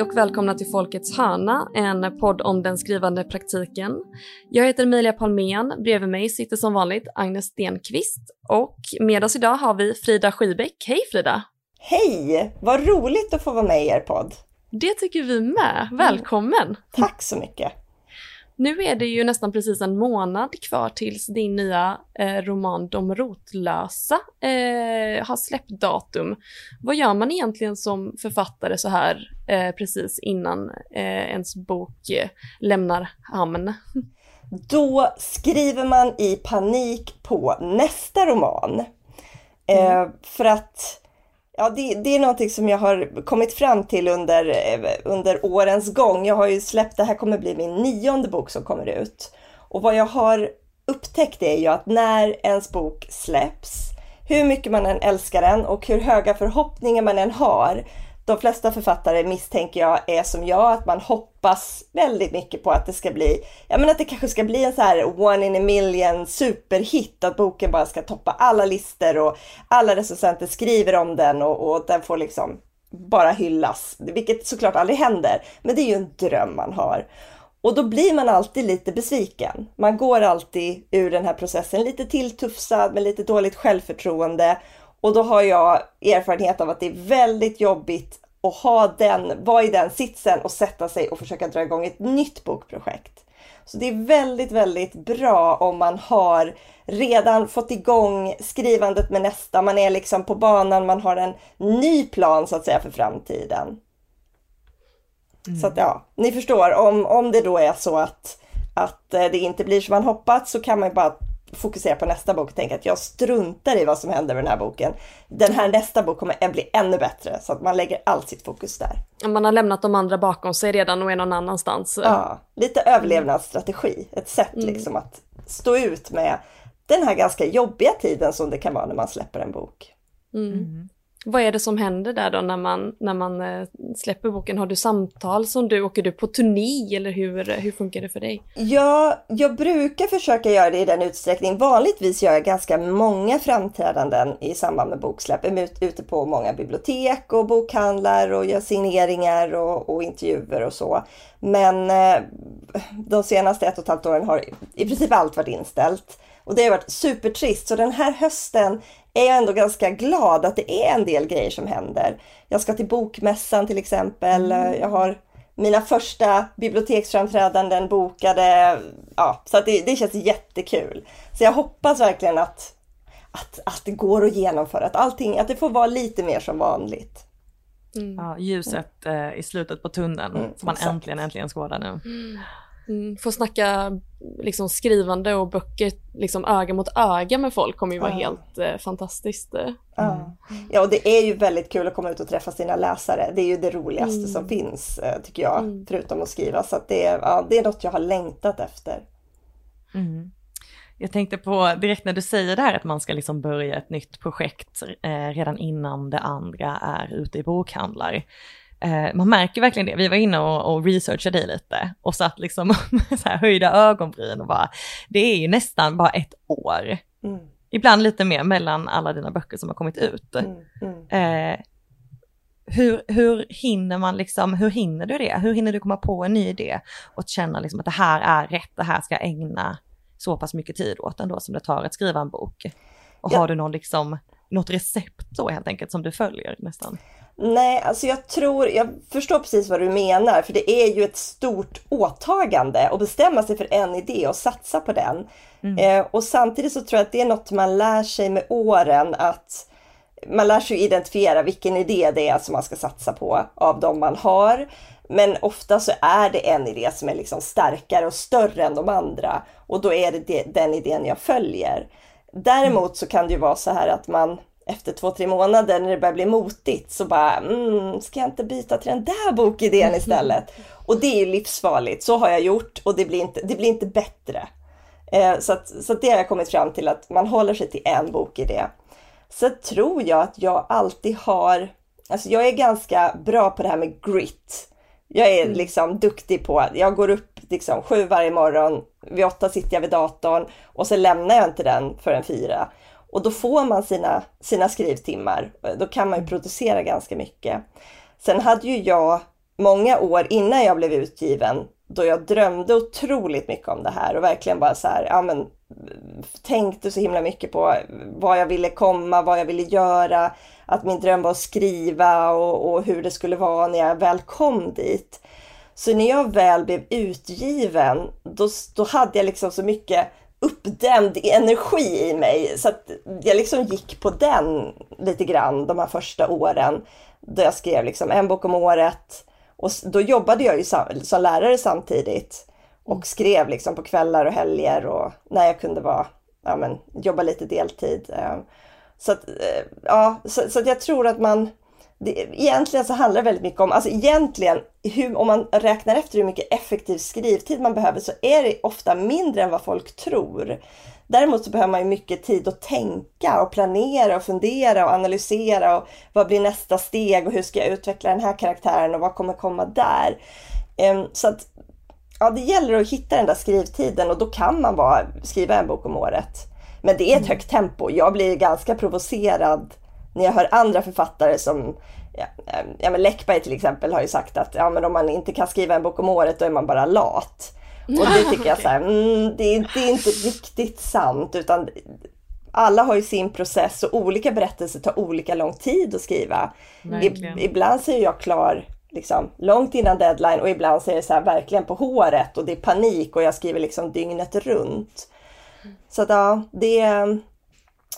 Hej och välkomna till Folkets hörna, en podd om den skrivande praktiken. Jag heter Emilia Palmén, bredvid mig sitter som vanligt Agnes Stenqvist och med oss idag har vi Frida Skibäck. Hej Frida! Hej! Vad roligt att få vara med i er podd. Det tycker vi med. Välkommen! Mm. Tack så mycket! Nu är det ju nästan precis en månad kvar tills din nya eh, roman De rotlösa eh, har släppt datum. Vad gör man egentligen som författare så här eh, precis innan eh, ens bok eh, lämnar hamn? Då skriver man i panik på nästa roman. Eh, mm. För att Ja, det, det, är någonting som jag har kommit fram till under, eh, under årens gång. Jag har ju släppt, det här kommer bli min nionde bok som kommer ut. Och vad jag har upptäckt är ju att när ens bok släpps, hur mycket man än älskar den och hur höga förhoppningar man än har, de flesta författare misstänker jag är som jag, att man hoppas väldigt mycket på att det ska bli, ja men att det kanske ska bli en så här one in a million superhit, att boken bara ska toppa alla listor och alla recensenter skriver om den och, och den får liksom bara hyllas, vilket såklart aldrig händer, men det är ju en dröm man har. Och då blir man alltid lite besviken. Man går alltid ur den här processen lite tilltufsad med lite dåligt självförtroende och då har jag erfarenhet av att det är väldigt jobbigt att ha den, vara i den sitsen och sätta sig och försöka dra igång ett nytt bokprojekt. Så det är väldigt, väldigt bra om man har redan fått igång skrivandet med nästa, man är liksom på banan, man har en ny plan så att säga för framtiden. Mm. Så att ja, ni förstår, om, om det då är så att, att eh, det inte blir som man hoppats så kan man bara fokusera på nästa bok och tänka att jag struntar i vad som händer med den här boken. Den här nästa bok kommer att bli ännu bättre så att man lägger allt sitt fokus där. Man har lämnat de andra bakom sig redan och är någon annanstans. Ja, lite överlevnadsstrategi. Ett sätt mm. liksom att stå ut med den här ganska jobbiga tiden som det kan vara när man släpper en bok. Mm. Vad är det som händer där då när man, när man eh, släpper boken? Har du samtal som du, åker du på turné eller hur, hur funkar det för dig? Ja, jag brukar försöka göra det i den utsträckning. Vanligtvis gör jag ganska många framträdanden i samband med boksläpp. Jag är ute på många bibliotek och bokhandlar och gör signeringar och, och intervjuer och så. Men eh, de senaste ett och ett halvt åren har i princip allt varit inställt. Och det har varit supertrist. Så den här hösten är jag ändå ganska glad att det är en del grejer som händer. Jag ska till Bokmässan till exempel. Mm. Jag har mina första biblioteksframträdanden bokade. Ja, så att det, det känns jättekul. Så jag hoppas verkligen att, att, att det går att genomföra, att allting, att det får vara lite mer som vanligt. Mm. Ja, ljuset eh, i slutet på tunneln mm, som man exakt. äntligen, äntligen skådar nu. Mm. Mm, få snacka liksom, skrivande och böcker liksom, öga mot öga med folk kommer ju vara ja. helt eh, fantastiskt. Mm. Ja. och det är ju väldigt kul att komma ut och träffa sina läsare. Det är ju det roligaste mm. som finns eh, tycker jag, mm. förutom att skriva. Så att det, ja, det är något jag har längtat efter. Mm. Jag tänkte på direkt när du säger det här att man ska liksom börja ett nytt projekt eh, redan innan det andra är ute i bokhandlar. Eh, man märker verkligen det. Vi var inne och, och researchade dig lite och satt liksom med så här höjda ögonbryn och bara, det är ju nästan bara ett år. Mm. Ibland lite mer mellan alla dina böcker som har kommit ut. Mm. Mm. Eh, hur, hur hinner man liksom, hur hinner du det? Hur hinner du komma på en ny idé och känna liksom att det här är rätt, det här ska jag ägna så pass mycket tid åt ändå som det tar att skriva en bok? Och ja. har du någon liksom, något recept så helt enkelt som du följer nästan? Nej, alltså jag tror, jag förstår precis vad du menar, för det är ju ett stort åtagande att bestämma sig för en idé och satsa på den. Mm. Eh, och samtidigt så tror jag att det är något man lär sig med åren att man lär sig identifiera vilken idé det är som man ska satsa på av de man har. Men ofta så är det en idé som är liksom starkare och större än de andra och då är det den idén jag följer. Däremot så kan det ju vara så här att man efter två, tre månader när det börjar bli motigt så bara, mm, ska jag inte byta till den där bokidén istället? Och det är livsfarligt. Så har jag gjort och det blir inte, det blir inte bättre. Eh, så, att, så att det har jag kommit fram till att man håller sig till en bok i det. Sen tror jag att jag alltid har, alltså jag är ganska bra på det här med grit. Jag är mm. liksom duktig på att jag går upp liksom sju varje morgon, vid åtta sitter jag vid datorn och så lämnar jag inte den förrän fyra. Och då får man sina, sina skrivtimmar. Då kan man ju producera ganska mycket. Sen hade ju jag många år innan jag blev utgiven då jag drömde otroligt mycket om det här och verkligen bara så här, ja men tänkte så himla mycket på vad jag ville komma, vad jag ville göra, att min dröm var att skriva och, och hur det skulle vara när jag väl kom dit. Så när jag väl blev utgiven, då, då hade jag liksom så mycket uppdämd energi i mig så att jag liksom gick på den lite grann de här första åren. Då jag skrev liksom en bok om året och då jobbade jag ju som, lärare samtidigt och skrev liksom på kvällar och helger och när jag kunde vara, ja men jobba lite deltid. Eh. Så att, eh, ja, så, så att jag tror att man, det, egentligen så handlar det väldigt mycket om, alltså egentligen, hur, om man räknar efter hur mycket effektiv skrivtid man behöver så är det ofta mindre än vad folk tror. Däremot så behöver man ju mycket tid att tänka och planera och fundera och analysera och vad blir nästa steg och hur ska jag utveckla den här karaktären och vad kommer komma där. Ehm, så att ja, det gäller att hitta den där skrivtiden och då kan man bara skriva en bok om året. Men det är ett mm. högt tempo. Jag blir ganska provocerad när jag hör andra författare som ja, ja, men Läckberg till exempel har ju sagt att ja, men om man inte kan skriva en bok om året då är man bara lat. Och det tycker jag så här, mm, det, är, det är inte riktigt sant utan alla har ju sin process och olika berättelser tar olika lång tid att skriva. I, ibland så är jag klar liksom, långt innan deadline och ibland så är det så här, verkligen på håret och det är panik och jag skriver liksom dygnet runt. Så att ja, det,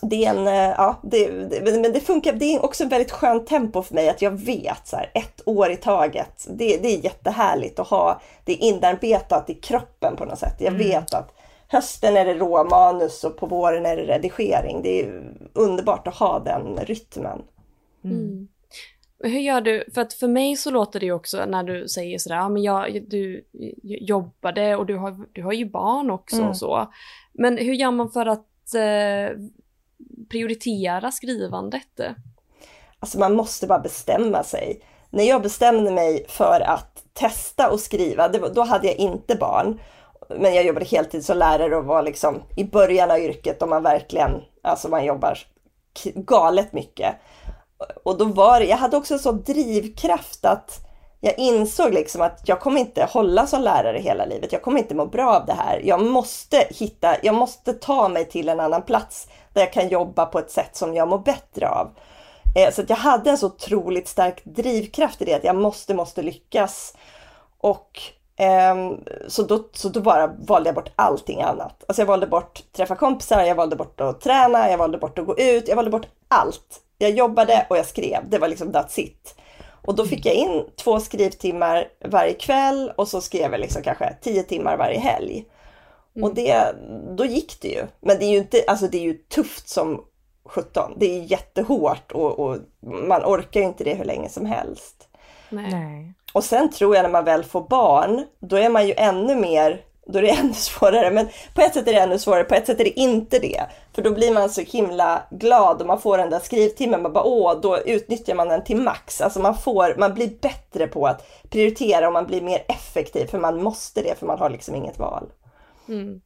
det är en, ja, det, det, men det funkar, det är också ett väldigt skönt tempo för mig att jag vet så här, ett år i taget. Det, det är jättehärligt att ha det inarbetat i kroppen på något sätt. Jag mm. vet att hösten är det råmanus och på våren är det redigering. Det är underbart att ha den rytmen. Mm. Hur gör du? För att för mig så låter det ju också när du säger sådär, ja men jag, du jobbade och du har, du har ju barn också mm. och så. Men hur gör man för att eh, prioritera skrivandet? Alltså man måste bara bestämma sig. När jag bestämde mig för att testa och skriva, var, då hade jag inte barn. Men jag jobbade heltid som lärare och var liksom i början av yrket och man verkligen, alltså man jobbar galet mycket och då var det, jag hade också en sån drivkraft att jag insåg liksom att jag kommer inte hålla som lärare hela livet. Jag kommer inte må bra av det här. Jag måste hitta, jag måste ta mig till en annan plats där jag kan jobba på ett sätt som jag mår bättre av. Eh, så att jag hade en så otroligt stark drivkraft i det att jag måste, måste lyckas. Och ehm, så då, så då bara valde jag bort allting annat. Alltså jag valde bort träffa kompisar, jag valde bort att träna, jag valde bort att gå ut, jag valde bort allt. Jag jobbade och jag skrev, det var liksom that's it. Och då fick jag in två skrivtimmar varje kväll och så skrev jag liksom kanske tio timmar varje helg. Mm. Och det, då gick det ju. Men det är ju inte, alltså det är ju tufft som 17. Det är jättehårt och, och man orkar ju inte det hur länge som helst. Nej. Och sen tror jag när man väl får barn, då är man ju ännu mer då är det ännu svårare. Men på ett sätt är det ännu svårare, på ett sätt är det inte det. För då blir man så himla glad och man får den där skrivtimmen. Man bara, åh, då utnyttjar man den till max. Alltså man, får, man blir bättre på att prioritera och man blir mer effektiv. För man måste det, för man har liksom inget val. Mm.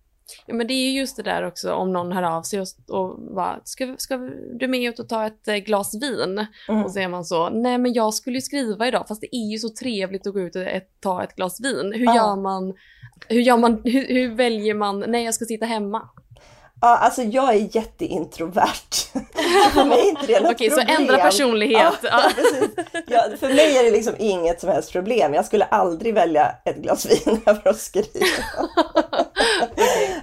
Ja men det är ju just det där också om någon hör av sig och, och bara, ska, ska du med ut och ta ett eh, glas vin? Mm. Och så är man så, nej men jag skulle ju skriva idag fast det är ju så trevligt att gå ut och ett, ta ett glas vin. Hur ah. gör man, hur, gör man hur, hur väljer man, nej jag ska sitta hemma? Ja, alltså jag är jätteintrovert. för mig är inte det något Okej, problem. så ändra personlighet. Ja, ja, för mig är det liksom inget som helst problem. Jag skulle aldrig välja ett glas vin över att skriva.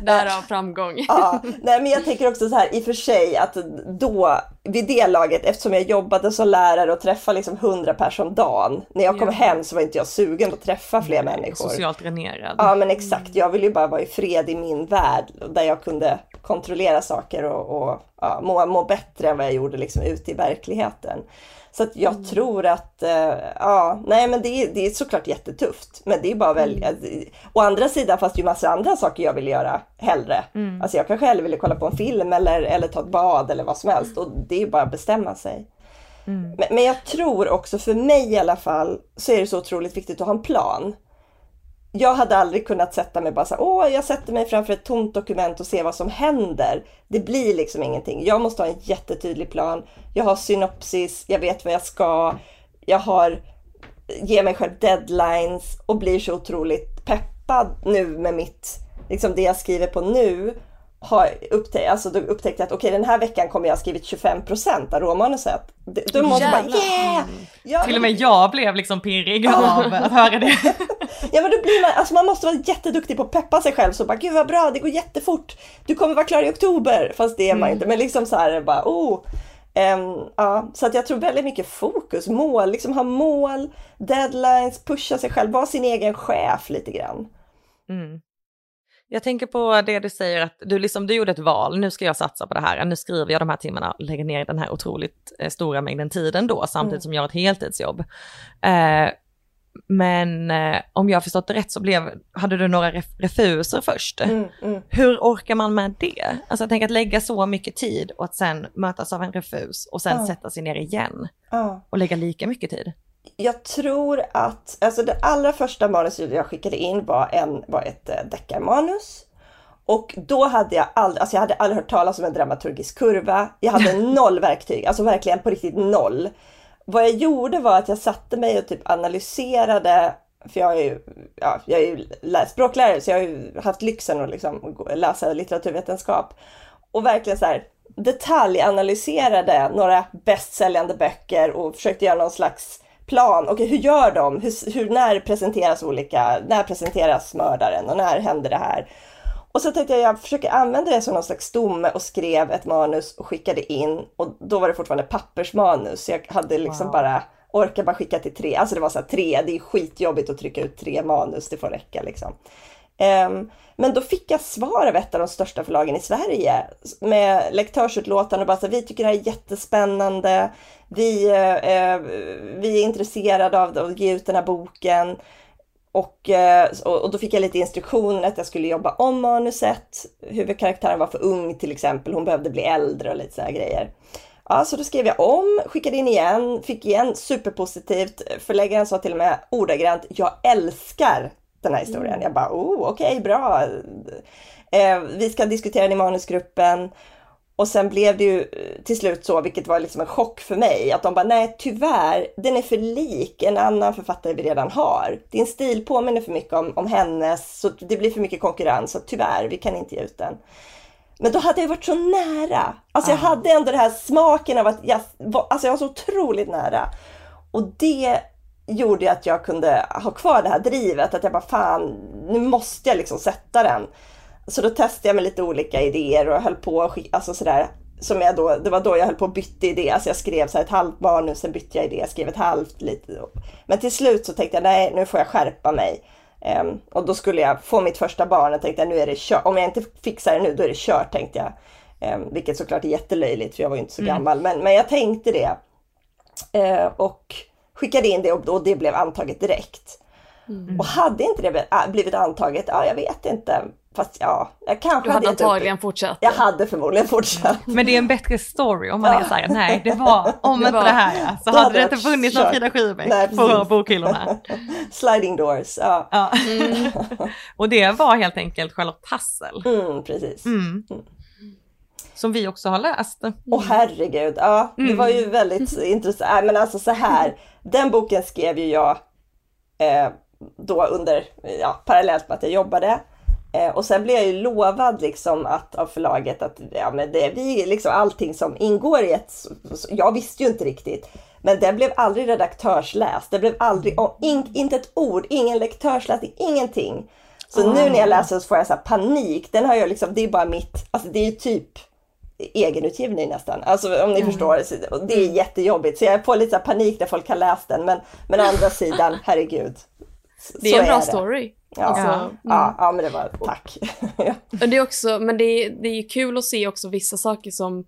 Därav framgång. ja, nej, men jag tänker också så här i och för sig att då vid det laget, eftersom jag jobbade som lärare och träffade liksom 100 personer om dagen. När jag kom ja. hem så var inte jag sugen att träffa fler nej, människor. Socialt dränerad. Ja men exakt, jag ville ju bara vara i fred i min värld där jag kunde kontrollera saker och, och ja, må, må bättre än vad jag gjorde liksom ute i verkligheten. Så att jag mm. tror att, eh, ja, nej men det är, det är såklart jättetufft. Men det är bara väl, mm. å andra sidan fast det är massa andra saker jag vill göra hellre. Mm. Alltså jag kanske hellre vill kolla på en film eller, eller ta ett bad eller vad som helst. Och det är bara att bestämma sig. Mm. Men, men jag tror också, för mig i alla fall, så är det så otroligt viktigt att ha en plan jag hade aldrig kunnat sätta mig bara så åh, jag sätter mig framför ett tomt dokument och ser vad som händer. Det blir liksom ingenting. Jag måste ha en jättetydlig plan. Jag har synopsis, jag vet vad jag ska. Jag har, ger mig själv deadlines och blir så otroligt peppad nu med mitt, liksom det jag skriver på nu har upptäckt, alltså då upptäckte jag att okej okay, den här veckan kommer jag ha skrivit 25% av råmanuset. Då måste man bara yeah! Ja, Till och med jag blev liksom pirrig av att höra det. ja men då blir man, alltså man måste vara jätteduktig på att peppa sig själv så bara gud vad bra, det går jättefort. Du kommer vara klar i oktober. Fast det är man mm. inte, men liksom så här bara oh. Um, ja, så att jag tror väldigt mycket fokus, mål, liksom ha mål, deadlines, pusha sig själv, vara sin egen chef lite grann. Mm. Jag tänker på det du säger att du, liksom, du gjorde ett val, nu ska jag satsa på det här, nu skriver jag de här timmarna, lägger ner den här otroligt eh, stora mängden tiden då, samtidigt mm. som jag har ett heltidsjobb. Eh, men eh, om jag har förstått det rätt så blev, hade du några ref refuser först. Mm, mm. Hur orkar man med det? Alltså jag tänker att lägga så mycket tid och att sen mötas av en refus och sen sätta sig ner igen och lägga lika mycket tid jag tror att, alltså det allra första manuset jag skickade in var, en, var ett äh, deckarmanus. Och då hade jag aldrig, alltså jag hade aldrig hört talas om en dramaturgisk kurva. Jag hade noll verktyg, alltså verkligen på riktigt noll. Vad jag gjorde var att jag satte mig och typ analyserade, för jag är ju, ja, jag är ju språklärare så jag har ju haft lyxen att liksom läsa litteraturvetenskap. Och verkligen så här detaljanalyserade några bästsäljande böcker och försökte göra någon slags plan. Okej, okay, hur gör de? Hur, hur, när presenteras olika, när presenteras mördaren och när händer det här? Och så tänkte jag, jag försöker använda det som någon slags stomme och skrev ett manus och skickade in. Och då var det fortfarande pappersmanus. Jag hade liksom wow. bara, orkar bara skicka till tre. Alltså det var så här, tre, det är skitjobbigt att trycka ut tre manus, det får räcka liksom. Ehm, men då fick jag svar av ett av de största förlagen i Sverige med lektörsutlåtande och bara så vi tycker det här är jättespännande. Vi, eh, eh, vi är intresserade av att ge ut den här boken. Och, eh, och då fick jag lite instruktioner att jag skulle jobba om manuset. Huvudkaraktären var för ung till exempel, hon behövde bli äldre och lite sådana grejer. Ja, så då skrev jag om, skickade in igen, fick igen superpositivt. Förläggaren sa till och med ordagrant, jag älskar den här historien. Mm. Jag bara, oh, okej, okay, bra. Eh, vi ska diskutera den i manusgruppen. Och sen blev det ju eh, till slut så, vilket var liksom en chock för mig, att de bara, nej tyvärr, den är för lik en annan författare vi redan har. Din stil påminner för mycket om, om hennes, så det blir för mycket konkurrens, så tyvärr, vi kan inte ge ut den. Men då hade jag varit så nära. Alltså jag ah. hade ändå den här smaken av att jag alltså jag var så otroligt nära. Och det gjorde att jag kunde ha kvar det här drivet. Att jag bara fan, nu måste jag liksom sätta den. Så då testade jag med lite olika idéer och höll på, alltså sådär. Som jag då, det var då jag höll på att byta idé. Alltså jag skrev så ett halvt manus, sen bytte jag idé, skrev ett halvt lite. Men till slut så tänkte jag nej, nu får jag skärpa mig. Um, och då skulle jag få mitt första barn och tänkte nu är det kört. Om jag inte fixar det nu, då är det kört tänkte jag. Um, vilket såklart är jättelöjligt för jag var ju inte så mm. gammal. Men, men jag tänkte det. Uh, och skickade in det och, och det blev antaget direkt. Mm. Och hade inte det blivit antaget, ja jag vet inte. Fast ja, jag kanske du hade, hade antagligen fortsatt. Jag hade förmodligen fortsatt. Men det är en bättre story om man ja. är såhär, nej det var, om det inte var, det här så hade, hade det inte funnits någon Frida Skybeck på bokhyllorna. Sliding doors, ja. ja. Mm. Och det var helt enkelt Charlotte Hassel. Mm, precis. Mm. mm. Som vi också har läst. Åh oh, herregud, ja det var ju mm. väldigt intressant. Men alltså så här, den boken skrev ju jag eh, då under, ja, parallellt med att jag jobbade. Eh, och sen blev jag ju lovad liksom att, av förlaget att ja, men det, vi, liksom allting som ingår i ett... Jag visste ju inte riktigt. Men det blev aldrig redaktörsläst. Det blev aldrig, oh, in, inte ett ord, ingen lektörsläsning, ingenting. Så oh. nu när jag läser så får jag så panik. Den har jag liksom, det är bara mitt, alltså det är ju typ egenutgivning nästan. Alltså om ni mm. förstår. Det är jättejobbigt. Så jag får lite panik när folk har läst den. Men, men å andra sidan, herregud. Det är en bra det. story. Ja, Alltså, ja, mm. ja, men det var tack. Det är också, men det är, det är kul att se också vissa saker som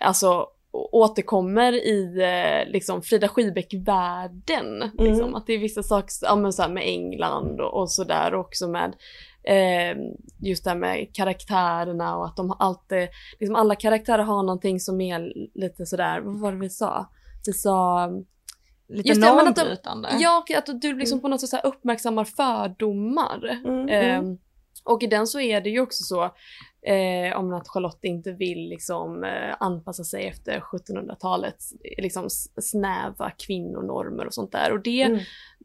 alltså återkommer i eh, liksom Frida Skibeck-världen. Liksom. Mm. Att det är vissa saker, ja men så här med England och, och sådär också med eh, just det här med karaktärerna och att de alltid, liksom alla karaktärer har någonting som är lite sådär, vad var det vi sa? Vi sa Lite Just det, men att de- normbrytande. Ja, att du liksom på något sätt uppmärksammar fördomar. Mm, Ehm, och i den så är det ju också så, eh, om att Charlotte inte vill liksom eh, anpassa sig efter 1700-talets liksom s- snäva kvinnonormer och sånt där. Och det Mm.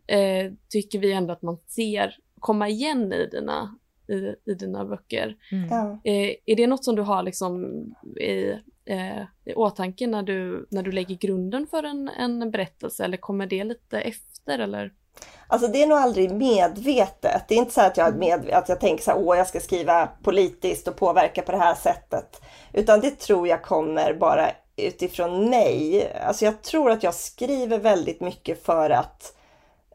eh, tycker vi ändå att man ser komma igen i dina, i, i dina böcker. Mm. Ja. Eh, är det något som du har liksom i, eh, i åtanke när du, när du lägger grunden för en, en berättelse eller kommer det lite efter eller? Alltså det är nog aldrig medvetet. Det är inte så att jag, med, att jag tänker så här, åh jag ska skriva politiskt och påverka på det här sättet. Utan det tror jag kommer bara utifrån mig. Alltså jag tror att jag skriver väldigt mycket för att eh,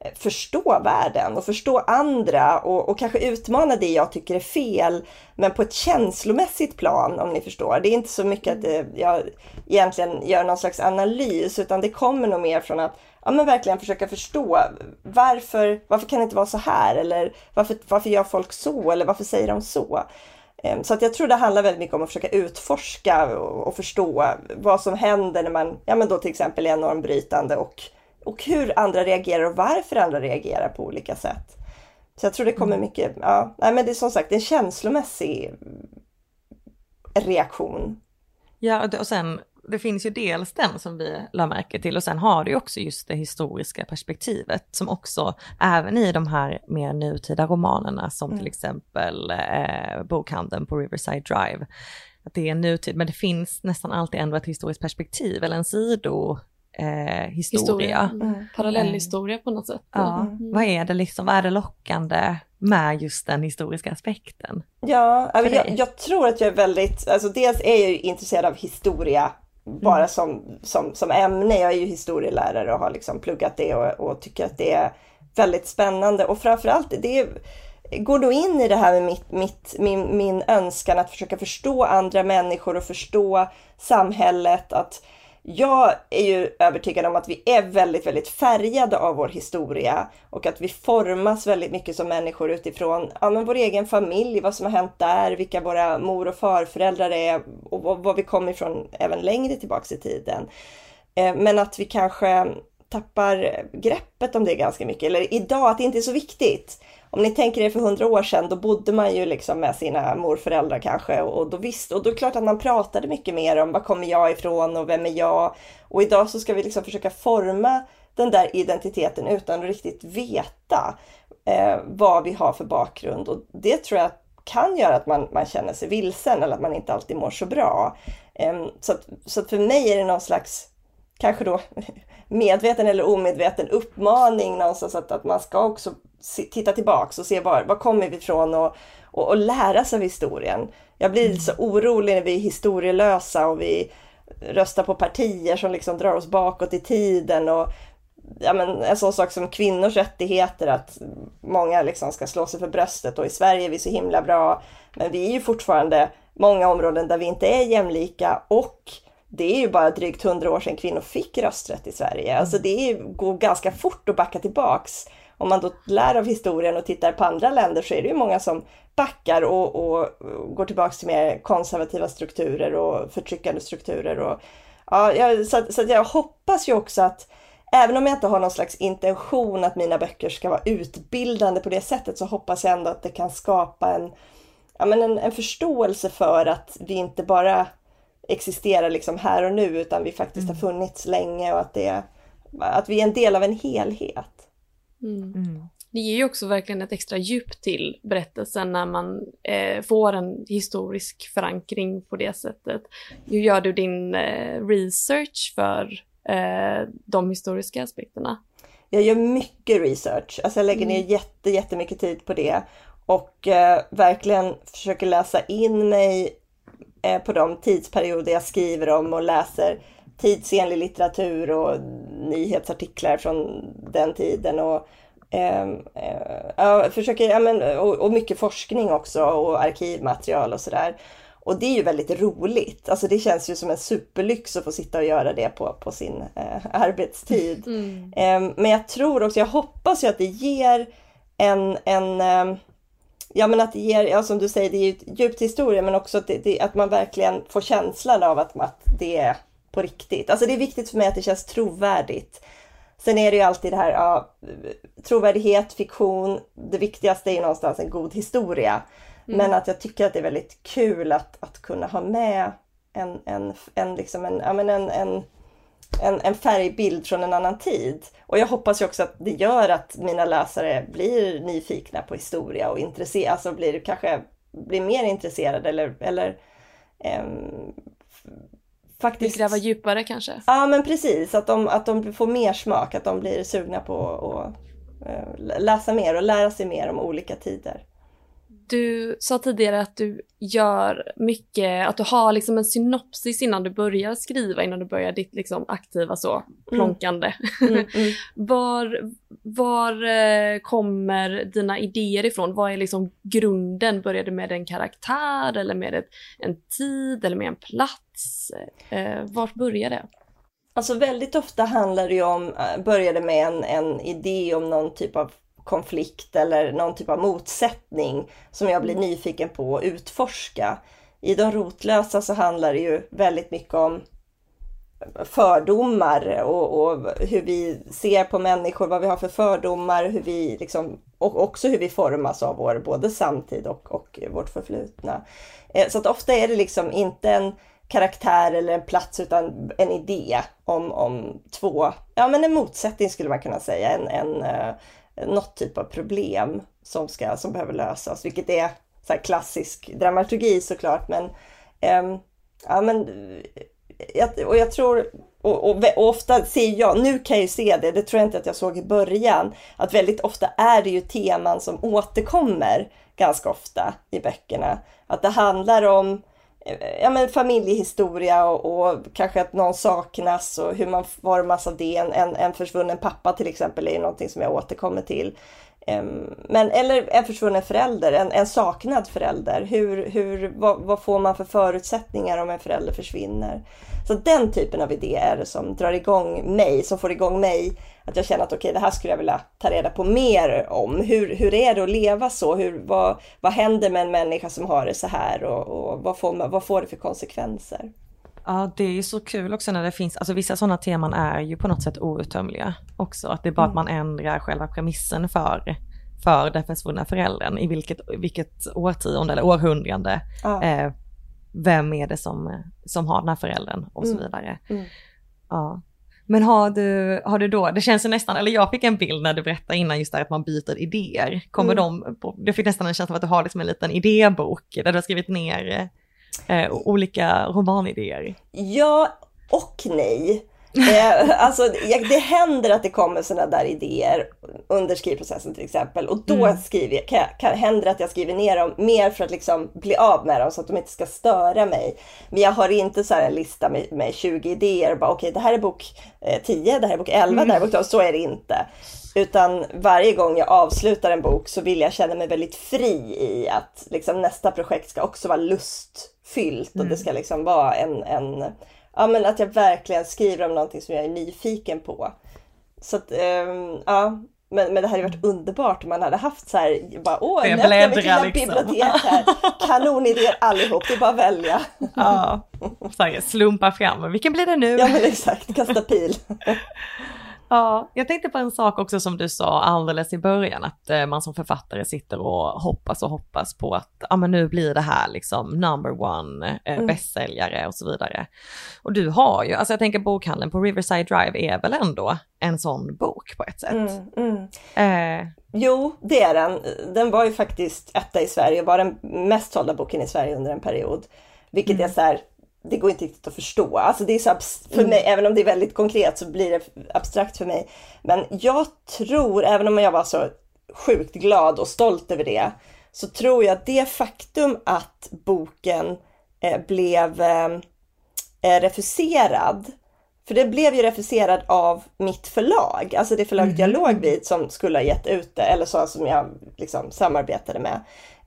Eh, förstå världen och förstå andra och, och kanske utmana det jag tycker är fel. Men på ett känslomässigt plan om ni förstår. Det är inte så mycket att det, jag egentligen gör någon slags analys utan det kommer nog mer från att ja, men verkligen försöka förstå varför, varför kan det inte vara så här eller varför, varför gör folk så eller varför säger de så? Ehm, så att jag tror det handlar väldigt mycket om att försöka utforska och och förstå vad som händer när man, ja men då till exempel är normbrytande och, och hur andra reagerar och varför andra reagerar på olika sätt. Så jag tror det kommer mycket, ja, nej men det är som sagt en känslomässig reaktion. Ja, och sen det finns ju dels den som vi la märke till och sen har du ju också just det historiska perspektivet som också även i de här mer nutida romanerna som till exempel eh, bokhandeln på Riverside Drive. Att det är en nutid men det finns nästan alltid ändå ett historiskt perspektiv eller en sido eh, historia. Mm. Parallellhistoria på något sätt. Ja, Mm. vad är det liksom, vad är det lockande med just den historiska aspekten? Ja, jag, jag tror att jag är väldigt, alltså dels är jag ju intresserad av historia bara som, som, som ämne. Jag är ju historielärare och har liksom pluggat det och, och tycker att det är väldigt spännande och framförallt det är, går då in i det här med mitt, mitt, min, min önskan att försöka förstå andra människor och förstå samhället. Att jag är ju övertygad om att vi är väldigt, väldigt färgade av vår historia och att vi formas väldigt mycket som människor utifrån ja, men vår egen familj, vad som har hänt där, vilka våra mor och farföräldrar är och var, var vi kommer ifrån även längre tillbaks i tiden. Eh, men att vi kanske tappar greppet om det ganska mycket, eller idag att det inte är så viktigt. Om ni tänker er för hundra år sedan, då bodde man ju liksom med sina morföräldrar kanske och då visste, och då är det klart att man pratade mycket mer om var kommer jag ifrån och vem är jag? Och idag så ska vi liksom försöka forma den där identiteten utan att riktigt veta eh, vad vi har för bakgrund och det tror jag kan göra att man, man känner sig vilsen eller att man inte alltid mår så bra. Eh, så, att, så att för mig är det någon slags, kanske då medveten eller omedveten uppmaning någonstans att, att man ska också se, titta tillbaks och se var, var kommer vi ifrån och, och, och lära sig av historien. Jag blir så orolig när vi är historielösa och vi röstar på partier som liksom drar oss bakåt i tiden och ja, men en sån sak som kvinnors rättigheter, att många liksom ska slå sig för bröstet och i Sverige är vi så himla bra. Men vi är ju fortfarande många områden där vi inte är jämlika och det är ju bara drygt hundra år sedan kvinnor fick rösträtt i Sverige. Alltså det är, går ganska fort att backa tillbaks. Om man då lär av historien och tittar på andra länder så är det ju många som backar och, och, och går tillbaks till mer konservativa strukturer och förtryckande strukturer. Och, ja, jag, så så jag hoppas ju också att Även om jag inte har någon slags intention att mina böcker ska vara utbildande på det sättet så hoppas jag ändå att det kan skapa en, ja, men en, en förståelse för att vi inte bara existerar liksom här och nu utan vi faktiskt har funnits länge och att, det, att vi är en del av en helhet. Mm. Mm. Det ger ju också verkligen ett extra djup till berättelsen när man eh, får en historisk förankring på det sättet. Hur gör du din eh, research för eh, de historiska aspekterna? Jag gör mycket research, alltså jag lägger ner jätte, jättemycket tid på det och eh, verkligen försöker läsa in mig på de tidsperioder jag skriver om och läser tidsenlig litteratur och nyhetsartiklar från den tiden och, Eh, eh, jag försöker, ja, men, och, och mycket forskning också och arkivmaterial och sådär. Och det är ju väldigt roligt. Alltså det känns ju som en superlyx att få sitta och göra det på, på sin eh, arbetstid. Mm. Eh, men jag tror också, jag hoppas ju att det ger en, en eh, Ja men att det ger, ja, som du säger, det är ju djupt historia men också att, det, det, att man verkligen får känslan av att, att det är på riktigt. Alltså det är viktigt för mig att det känns trovärdigt. Sen är det ju alltid det här, ja, trovärdighet, fiktion. Det viktigaste är ju någonstans en god historia. Mm. Men att jag tycker att det är väldigt kul att, att kunna ha med en, en, en, liksom en, ja, men en, en, en, en färgbild från en annan tid. Och jag hoppas ju också att det gör att mina läsare blir nyfikna på historia och intresserade, alltså blir kanske blir mer intresserade eller, eller um, faktiskt... Vill gräva djupare kanske? Ja men precis, att de, att de får mer smak, att de blir sugna på att uh, läsa mer och lära sig mer om olika tider. Du sa tidigare att du gör mycket, att du har liksom en synopsis innan du börjar skriva, innan du börjar ditt liksom aktiva så, mm. plonkande. Mm. Mm, mm. var var eh, kommer dina idéer ifrån? Vad är liksom grunden? Börjar det med en karaktär eller med ett, en tid eller med en plats? Eh, vart börjar det? Alltså väldigt ofta handlar det ju om, eh, började med en, en idé om någon typ av konflikt eller någon typ av motsättning som jag blir mm. nyfiken på att utforska. I De rotlösa så handlar det ju väldigt mycket om fördomar och, och, hur vi ser på människor, vad vi har för fördomar, hur vi liksom, och också hur vi formas av vår både samtid och, och vårt förflutna. Eh, så att ofta är det liksom inte en karaktär eller en plats utan en idé om, om två, ja men en motsättning skulle man kunna säga, en, en, uh, något typ av problem som, ska, som behöver lösas, vilket är så klassisk dramaturgi såklart men um, ja men eh, och jag tror, och, och, och, ofta ser jag, nu kan jag ju se det, det tror jag inte att jag såg i början, att väldigt ofta är det ju teman som återkommer ganska ofta i böckerna. Att det handlar om ja, men familjehistoria och, och, kanske att någon saknas och hur man formas av det. En, en, en försvunnen pappa till exempel är ju någonting som jag återkommer till. Men, eller en försvunnen förälder, en, en saknad förälder. Hur, hur, vad, vad, får man för förutsättningar om en förälder försvinner? Så den typen av idéer är det som drar igång mig, som får igång mig. Att jag känner att okej, okay, det här skulle jag vilja ta reda på mer om. Hur, hur är det att leva så? Hur, vad, vad händer med en människa som har det så här och, och vad, får man, vad får det för konsekvenser? Ja, det är så kul också när det finns, alltså vissa sådana teman är ju på något sätt outtömliga också. Att det är bara mm. att man ändrar själva premissen för, för den försvunna föräldern i vilket, vilket årtionde eller århundrade. Ja. Eh, vem är det som, som har den här föräldern och så mm. vidare. Mm. Ja. Men har du, har du då, det känns ju nästan, eller jag fick en bild när du berättade innan just där att man byter idéer. Kommer mm. de, du fick nästan en känsla av att du har liksom en liten idébok där du har skrivit ner eh, olika romanidéer. Ja och nej eh, alltså, det händer att det kommer sådana där idéer under skrivprocessen till exempel. Och då mm. skriver, kan, kan, händer det att jag skriver ner dem mer för att liksom bli av med dem så att de inte ska störa mig. Men jag har inte så en lista med, med 20 idéer bara okej okay, det här är bok eh, 10, det här är bok 11, mm. det här är bok 12. Så är det inte. Utan varje gång jag avslutar en bok så vill jag känna mig väldigt fri i att liksom, nästa projekt ska också vara lustfyllt och det mm. ska liksom vara en, en ja, men att jag verkligen skriver om någonting som jag är nyfiken på. Så att, um, ja, men, men det hade varit underbart om man hade haft så här, bara åh, mitt lilla liksom. bibliotek här. Kanonidéer allihop, det är bara att välja. Ja, så här, slumpa fram, vilken blir det nu? Ja men exakt, kasta pil. Ja, jag tänkte på en sak också som du sa alldeles i början, att eh, man som författare sitter och hoppas och hoppas på att ja, men nu blir det här liksom number one eh, mm. bästsäljare och så vidare. Och du har ju, alltså jag tänker bokhandeln på Riverside Drive är väl ändå en sån bok på ett sätt? Mm, mm. Eh. Jo, det är den. Den var ju faktiskt etta i Sverige, var den mest sålda boken i Sverige under en period. Vilket mm. är så här, det går inte riktigt att förstå. Alltså det är så för mm. mig, även om det är väldigt konkret så blir det abstrakt för mig. Men jag tror, även om jag var så sjukt glad och stolt över det, så tror jag att det faktum att boken eh, blev eh, refuserad För det blev ju refuserad av mitt förlag, alltså det förlaget jag låg vid som skulle ha gett ut det, eller så som jag liksom samarbetade med.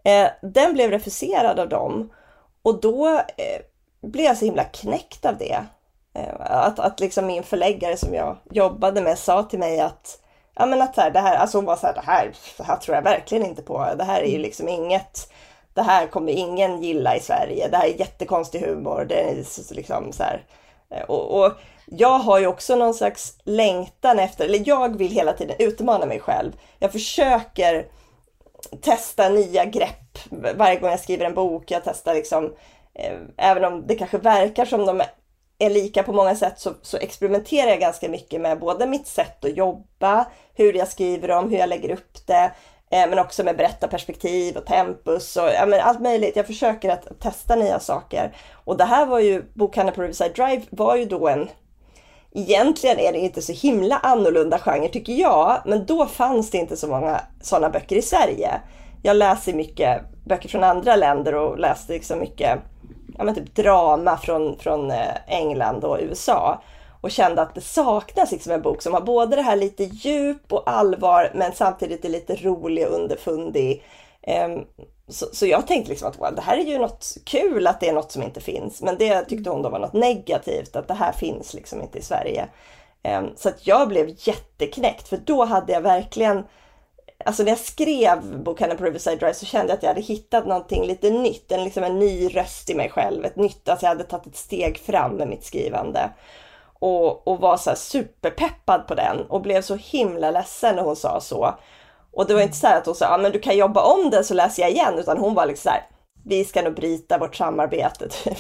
Eh, den blev refuserad av dem och då eh, blev jag så himla knäckt av det. Eh, att, att liksom min förläggare som jag jobbade med sa till mig att Ja men att här, det här, alltså hon var så här, det här, det här tror jag verkligen inte på. Det här är ju liksom inget, det här kommer ingen gilla i Sverige. Det här är jättekonstig humor. Det är liksom så här, eh, och, och jag har ju också någon slags längtan efter, eller jag vill hela tiden utmana mig själv. Jag försöker testa nya grepp varje gång jag skriver en bok. Jag testar liksom, Eh, även om det kanske verkar som de är lika på många sätt så, så, experimenterar jag ganska mycket med både mitt sätt att jobba, hur jag skriver dem, hur jag lägger upp det, eh, men också med berättarperspektiv och tempus och ja, men allt möjligt. Jag försöker att testa nya saker. Och det här var ju, Bokhandeln på Riverside Drive var ju då en Egentligen är det inte så himla annorlunda genre tycker jag, men då fanns det inte så många sådana böcker i Sverige. Jag läser mycket böcker från andra länder och läste liksom mycket ja, typ drama från, från eh, England och USA och kände att det saknas liksom en bok som har både det här lite djup och allvar men samtidigt är lite rolig och underfundig. Ehm, så, så, jag tänkte liksom att wow, det här är ju något kul att det är något som inte finns. Men det tyckte hon då var något negativt, att det här finns liksom inte i Sverige. Ehm, så att jag blev jätteknäckt för då hade jag verkligen Alltså när jag skrev Bokhandeln på Riverside Drive så kände jag att jag hade hittat någonting lite nytt, en, liksom en ny röst i mig själv, ett nytt, alltså jag hade tagit ett steg fram med mitt skrivande. Och, och var så superpeppad på den och blev så himla ledsen när hon sa så. Och det var inte så att hon sa, ja men du kan jobba om den så läser jag igen, utan hon var liksom så här, vi ska nog bryta vårt samarbete. Typ.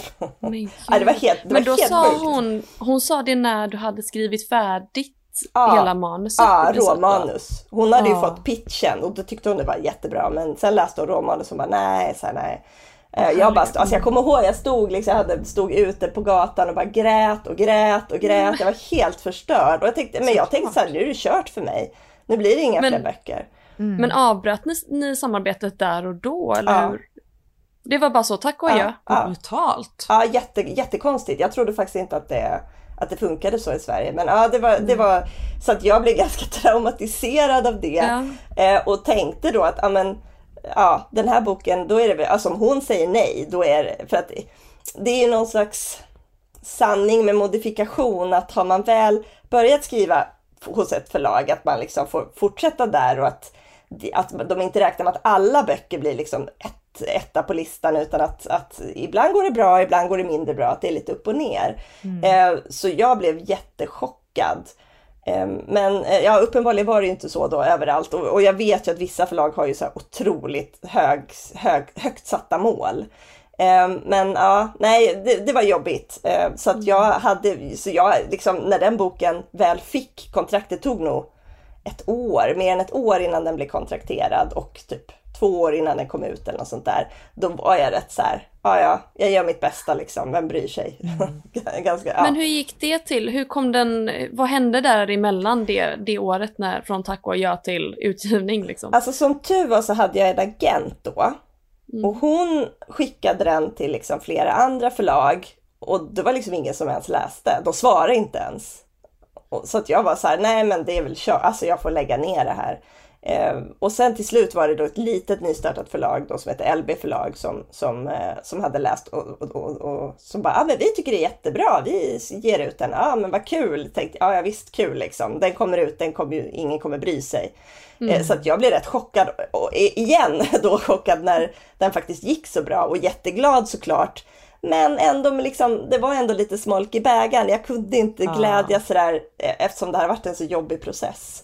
ja, det var helt, det men då helt sa hon, hon sa det när du hade skrivit färdigt ja, hela manuset? Ja, råmanus. Hon hade ja. ju fått pitchen och då tyckte hon det var jättebra men sen läste hon råmanus och bara nej, så här, nej. Eh, jag, bara, alltså jag kommer ihåg, jag stod, liksom, jag hade, stod ute på gatan och bara grät och grät och grät. Jag var helt förstörd. Och jag tänkte, men jag tänkte så här, nu är det kört för mig. Nu blir det inga men, fler böcker. Mm. Men avbröt ni, ni, samarbetet där och då, eller ja. hur? Det var bara så, tack och adjö. Ja, Brutalt. Ja, jätte, jättekonstigt. Jag trodde faktiskt inte att det att det funkade så i Sverige. Men ja, det var, det mm. var så att jag blev ganska traumatiserad av det ja. eh, och tänkte då att ja, men, ja, den här boken, då är det alltså om hon säger nej, då är det för att det är ju någon slags sanning med modifikation att har man väl börjat skriva hos ett förlag att man liksom får fortsätta där och att, att de inte räknar med att alla böcker blir liksom ett etta på listan utan att, att ibland går det bra, ibland går det mindre bra, att det är lite upp och ner. Mm. Eh, så jag blev jättechockad. Eh, men eh, ja, uppenbarligen var det inte så då överallt och, och, jag vet ju att vissa förlag har ju så här otroligt hög, hög, högt satta mål. Eh, men ja, nej, det, det var jobbigt. Eh, så att jag hade, så jag liksom när den boken väl fick kontraktet tog nog ett år, mer än ett år innan den blev kontrakterad och typ två år innan den kom ut eller något sånt där. Då var jag rätt så här, ja ja, jag gör mitt bästa liksom, vem bryr sig? Mm. Ganska, ja. Men hur gick det till? Hur kom den, vad hände där emellan det, det året när från tack och ja till utgivning liksom? Alltså som tur var så hade jag en agent då. Mm. Och hon skickade den till liksom flera andra förlag och det var liksom ingen som ens läste. De svarade inte ens. Så att jag var så här, nej men det är väl kört, alltså jag får lägga ner det här. Eh, och sen till slut var det då ett litet nystartat förlag då, som heter LB förlag som, som, eh, som hade läst och, och, och, och som bara, ah, men vi tycker det är jättebra, vi ger ut den. Ja ah, men vad kul, tänkte ja, ja visst kul liksom. Den kommer ut, den kommer ju, ingen kommer bry sig. Eh, mm. Eh, så att jag blev rätt chockad, och igen då chockad när den faktiskt gick så bra och jätteglad såklart. Men ändå liksom, det var ändå lite smolk i bägaren. Jag kunde inte ah. glädjas sådär eh, eftersom det har varit en så jobbig process.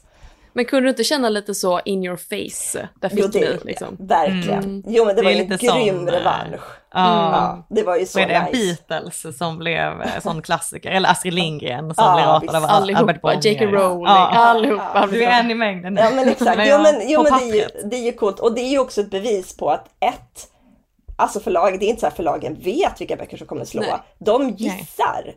Men kunde du inte känna lite så in your face? Där fick jo, det, du liksom. Verkligen. Mm. Jo men det, det var ju en grym sån, revansch. Mm. Ja, det var ju så nice. Är det Beatles som blev eh, sån klassiker? Eller Astrid Lindgren som ja, blev ratad av Albert Bonnier? J.K. Rowling, ja. allihopa. Du är en i mängden Ja men exakt. jo men, jo, men det, är ju, det är ju coolt och det är ju också ett bevis på att ett, alltså förlag, det är inte så att förlagen vet vilka böcker som kommer slå. Nej. De gissar.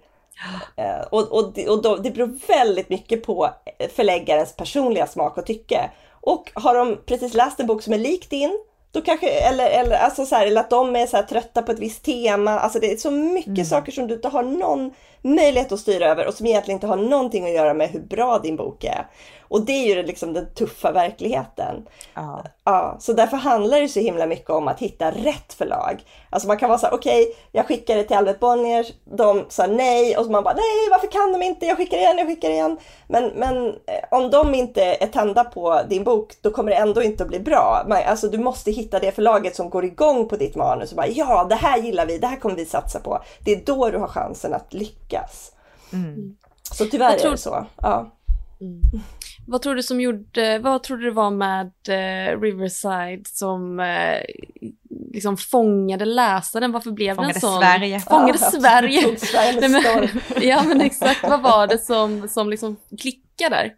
Nej. Eh, och, och, och då, det beror väldigt mycket på förläggarens personliga smak och tycke. Och har de precis läst en bok som är lik din, då kanske, eller, eller, alltså så här, eller att de är så trötta på ett visst tema. Alltså det är så mycket mm. saker som du inte har någon möjlighet att styra över och som egentligen inte har någonting att göra med hur bra din bok är. Och det är ju liksom den tuffa verkligheten. Ja. ja. Så därför handlar det så himla mycket om att hitta rätt förlag. Alltså man kan vara så här, okej, okay, jag skickar det till Albert Bonnier, de sa nej och så man bara, nej varför kan de inte, jag skickar igen, jag skickar igen. Men, men eh, om de inte är tända på din bok, då kommer det ändå inte att bli bra. Man, alltså du måste hitta det förlaget som går igång på ditt manus och bara, ja det här gillar vi, det här kommer vi satsa på. Det är då du har chansen att lyckas. Mm. Så tyvärr tror... är det så. Ja. Mm. Vad tror du som gjorde, vad tror du det var med eh, Riverside som eh, liksom fångade läsaren? Varför blev fångade den sån? Sverige. Fångade ja, Sverige. Sverige men, ja men exakt, vad var det som, som liksom klickade där?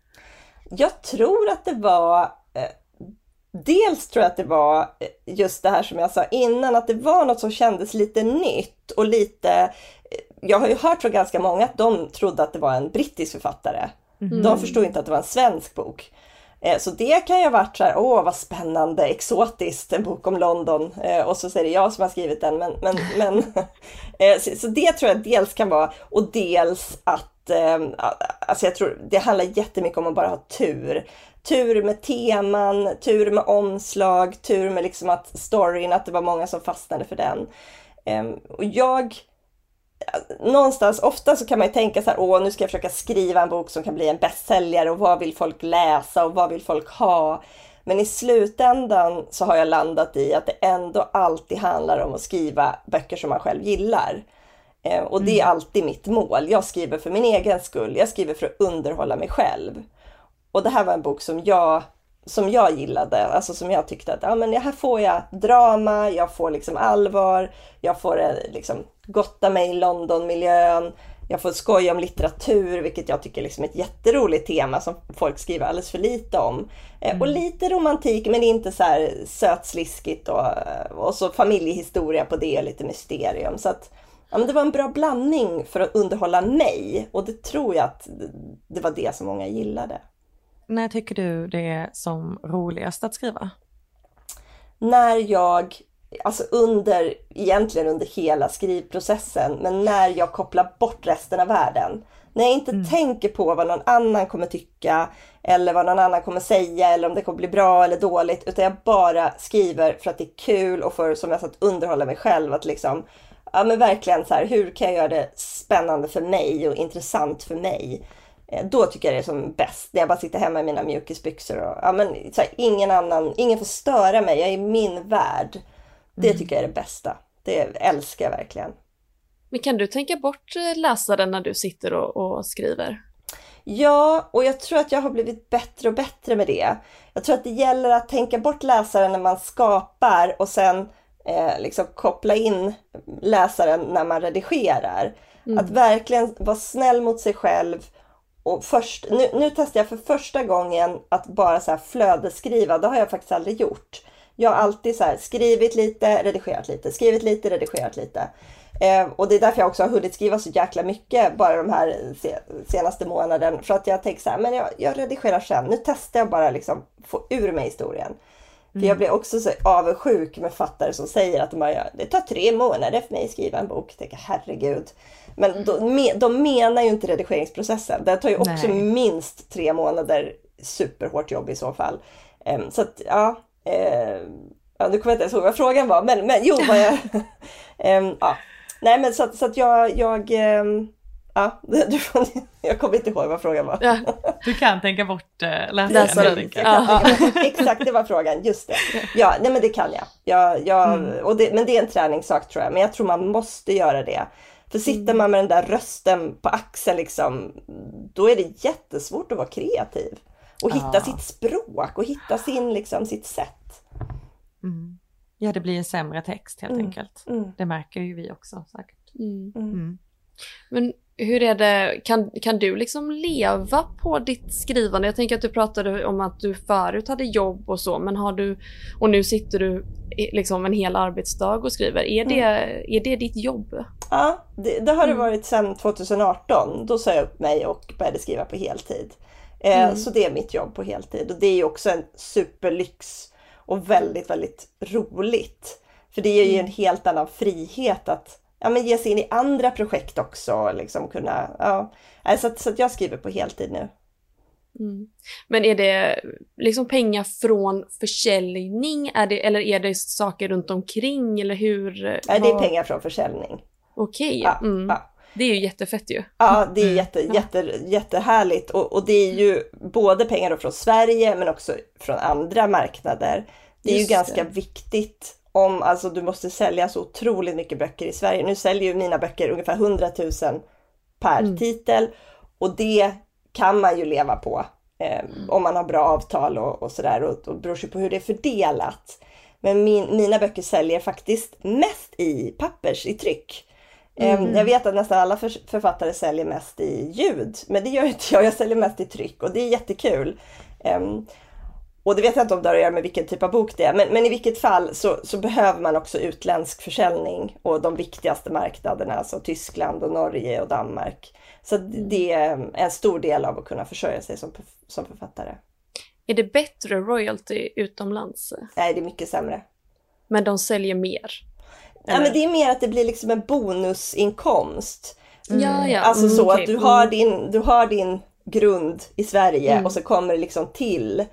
Jag tror att det var eh, Dels tror jag att det var eh, just det här som jag sa innan, att det var något som kändes lite nytt och lite... Jag har ju hört från ganska många att de trodde att det var en brittisk författare. Mm. De förstod inte att det var en svensk bok. Eh, så det kan ju ha varit så här, åh vad spännande, exotiskt, en bok om London. Eh, och så säger det jag som har skrivit den. Men, men, men eh, så det tror jag dels kan vara, och dels att Alltså jag tror det handlar jättemycket om att bara ha tur. Tur med teman, tur med omslag, tur med liksom att storyn, att det var många som fastnade för den. Ehm, och jag någonstans, ofta så kan man ju tänka så här, åh nu ska jag försöka skriva en bok som kan bli en bästsäljare och vad vill folk läsa och vad vill folk ha? Men i slutändan så har jag landat i att det ändå alltid handlar om att skriva böcker som man själv gillar. Eh, och det är mm. alltid mitt mål. Jag skriver för min egen skull. Jag skriver för att underhålla mig själv. Och det här var en bok som jag som jag gillade, alltså som jag tyckte att ja, men här får jag drama, jag får liksom allvar, jag får eh, liksom gotta mig i Londonmiljön, jag får skoja om litteratur, vilket jag tycker liksom är ett jätteroligt tema som folk skriver alldeles för lite om. Eh, mm. Och lite romantik, men inte så här sötsliskigt och, och så familjehistoria på det, lite mysterium. Så att, ja, men det var en bra blandning för att underhålla mig och det tror jag att det var det som många gillade. När tycker du det är som roligast att skriva? När jag, alltså under, egentligen under hela skrivprocessen, men när jag kopplar bort resten av världen. När jag inte mm. tänker på vad någon annan kommer tycka eller vad någon annan kommer säga eller om det kommer bli bra eller dåligt. Utan jag bara skriver för att det är kul och för, som jag sa, att underhålla mig själv. Att liksom, ja men verkligen så här, hur kan jag göra det spännande för mig och intressant för mig? Eh, då tycker jag det är som bäst. När jag bara sitter hemma i mina mjukisbyxor och ja, men, så här, ingen annan, ingen får störa mig. Jag är i min värld. Det mm. tycker jag är det bästa. Det älskar jag verkligen. Men kan du tänka bort eh, läsaren när du sitter och, och skriver? Ja, och jag tror att jag har blivit bättre och bättre med det. Jag tror att det gäller att tänka bort läsaren när man skapar och sen eh, liksom koppla in läsaren när man redigerar. Mm. Att verkligen vara snäll mot sig själv och först, nu, nu testar jag för första gången att bara så här flödesskriva. Det har jag faktiskt aldrig gjort. Jag har alltid så skrivit lite, redigerat lite, skrivit lite, redigerat lite. Eh, och det är därför jag också har hunnit skriva så jäkla mycket bara de här senaste månaden. För att jag tänker så här, men jag, jag redigerar sen. Nu testar jag bara liksom få ur mig historien. För jag mm. blir också så avundsjuk med fattare som säger att de bara, det tar tre månader för mig att skriva en bok. Jag tänker herregud. Men de, de menar ju inte redigeringsprocessen. Det tar ju också Nej. minst tre månader superhårt jobb i så fall. Um, så att ja, uh, ja, nu kommer jag inte ens ihåg vad frågan var, men, men jo, vad jag... um, ja. Nej men så, så att jag, jag um, Ja, du, jag kommer inte ihåg vad frågan var. Ja, du kan tänka bort äh, läsaren. Ja, exakt, det var frågan. Just det. Ja, nej, men det kan jag. jag, jag mm. och det, men det är en träningssak tror jag. Men jag tror man måste göra det. För sitter mm. man med den där rösten på axeln liksom, då är det jättesvårt att vara kreativ. Och hitta ja. sitt språk och hitta sin, liksom, sitt sätt. Mm. Ja, det blir en sämre text helt mm. enkelt. Mm. Det märker ju vi också säkert. Mm. Mm. Men hur är det, kan, kan du liksom leva på ditt skrivande? Jag tänker att du pratade om att du förut hade jobb och så, men har du, och nu sitter du liksom en hel arbetsdag och skriver. Är det, mm. är det ditt jobb? Ja, det, det har det mm. varit sedan 2018. Då sa jag upp mig och började skriva på heltid. Eh, mm. Så det är mitt jobb på heltid och det är ju också en superlyx och väldigt, väldigt roligt. För det ger ju en helt annan frihet att ja, men ge sig in i andra projekt också. Liksom kunna, ja. så, att, så att jag skriver på heltid nu. Mm. Men är det liksom pengar från försäljning är det, eller är det saker runt omkring eller hur? Nej, det är pengar från försäljning. Okej, okay. ja, mm. ja. Det är ju jättefett ju. Ja, det är mm. jätte, jätte, jättehärligt och, och det är ju både pengar från Sverige men också från andra marknader. Det är Just ju ganska det. viktigt om, alltså du måste sälja så otroligt mycket böcker i Sverige. Nu säljer ju mina böcker ungefär 100 000 per mm. titel och det kan man ju leva på eh, om man har bra avtal och, och sådär och, och beror sig på hur det är fördelat. Men min, mina böcker säljer faktiskt mest i pappers, i tryck. Mm. Jag vet att nästan alla författare säljer mest i ljud, men det gör inte jag. Jag säljer mest i tryck och det är jättekul. Och det vet jag inte om det har att göra med vilken typ av bok det är, men, men i vilket fall så, så, behöver man också utländsk försäljning och de viktigaste marknaderna, alltså Tyskland och Norge och Danmark. Så det är en stor del av att kunna försörja sig som, som författare. Är det bättre royalty utomlands? Nej, det är mycket sämre. Men de säljer mer? Ja, men det är mer att det blir liksom en bonusinkomst. Mm. Ja, ja. Alltså så okay. att du har, mm. din, du har din grund i Sverige mm. och så kommer det liksom till.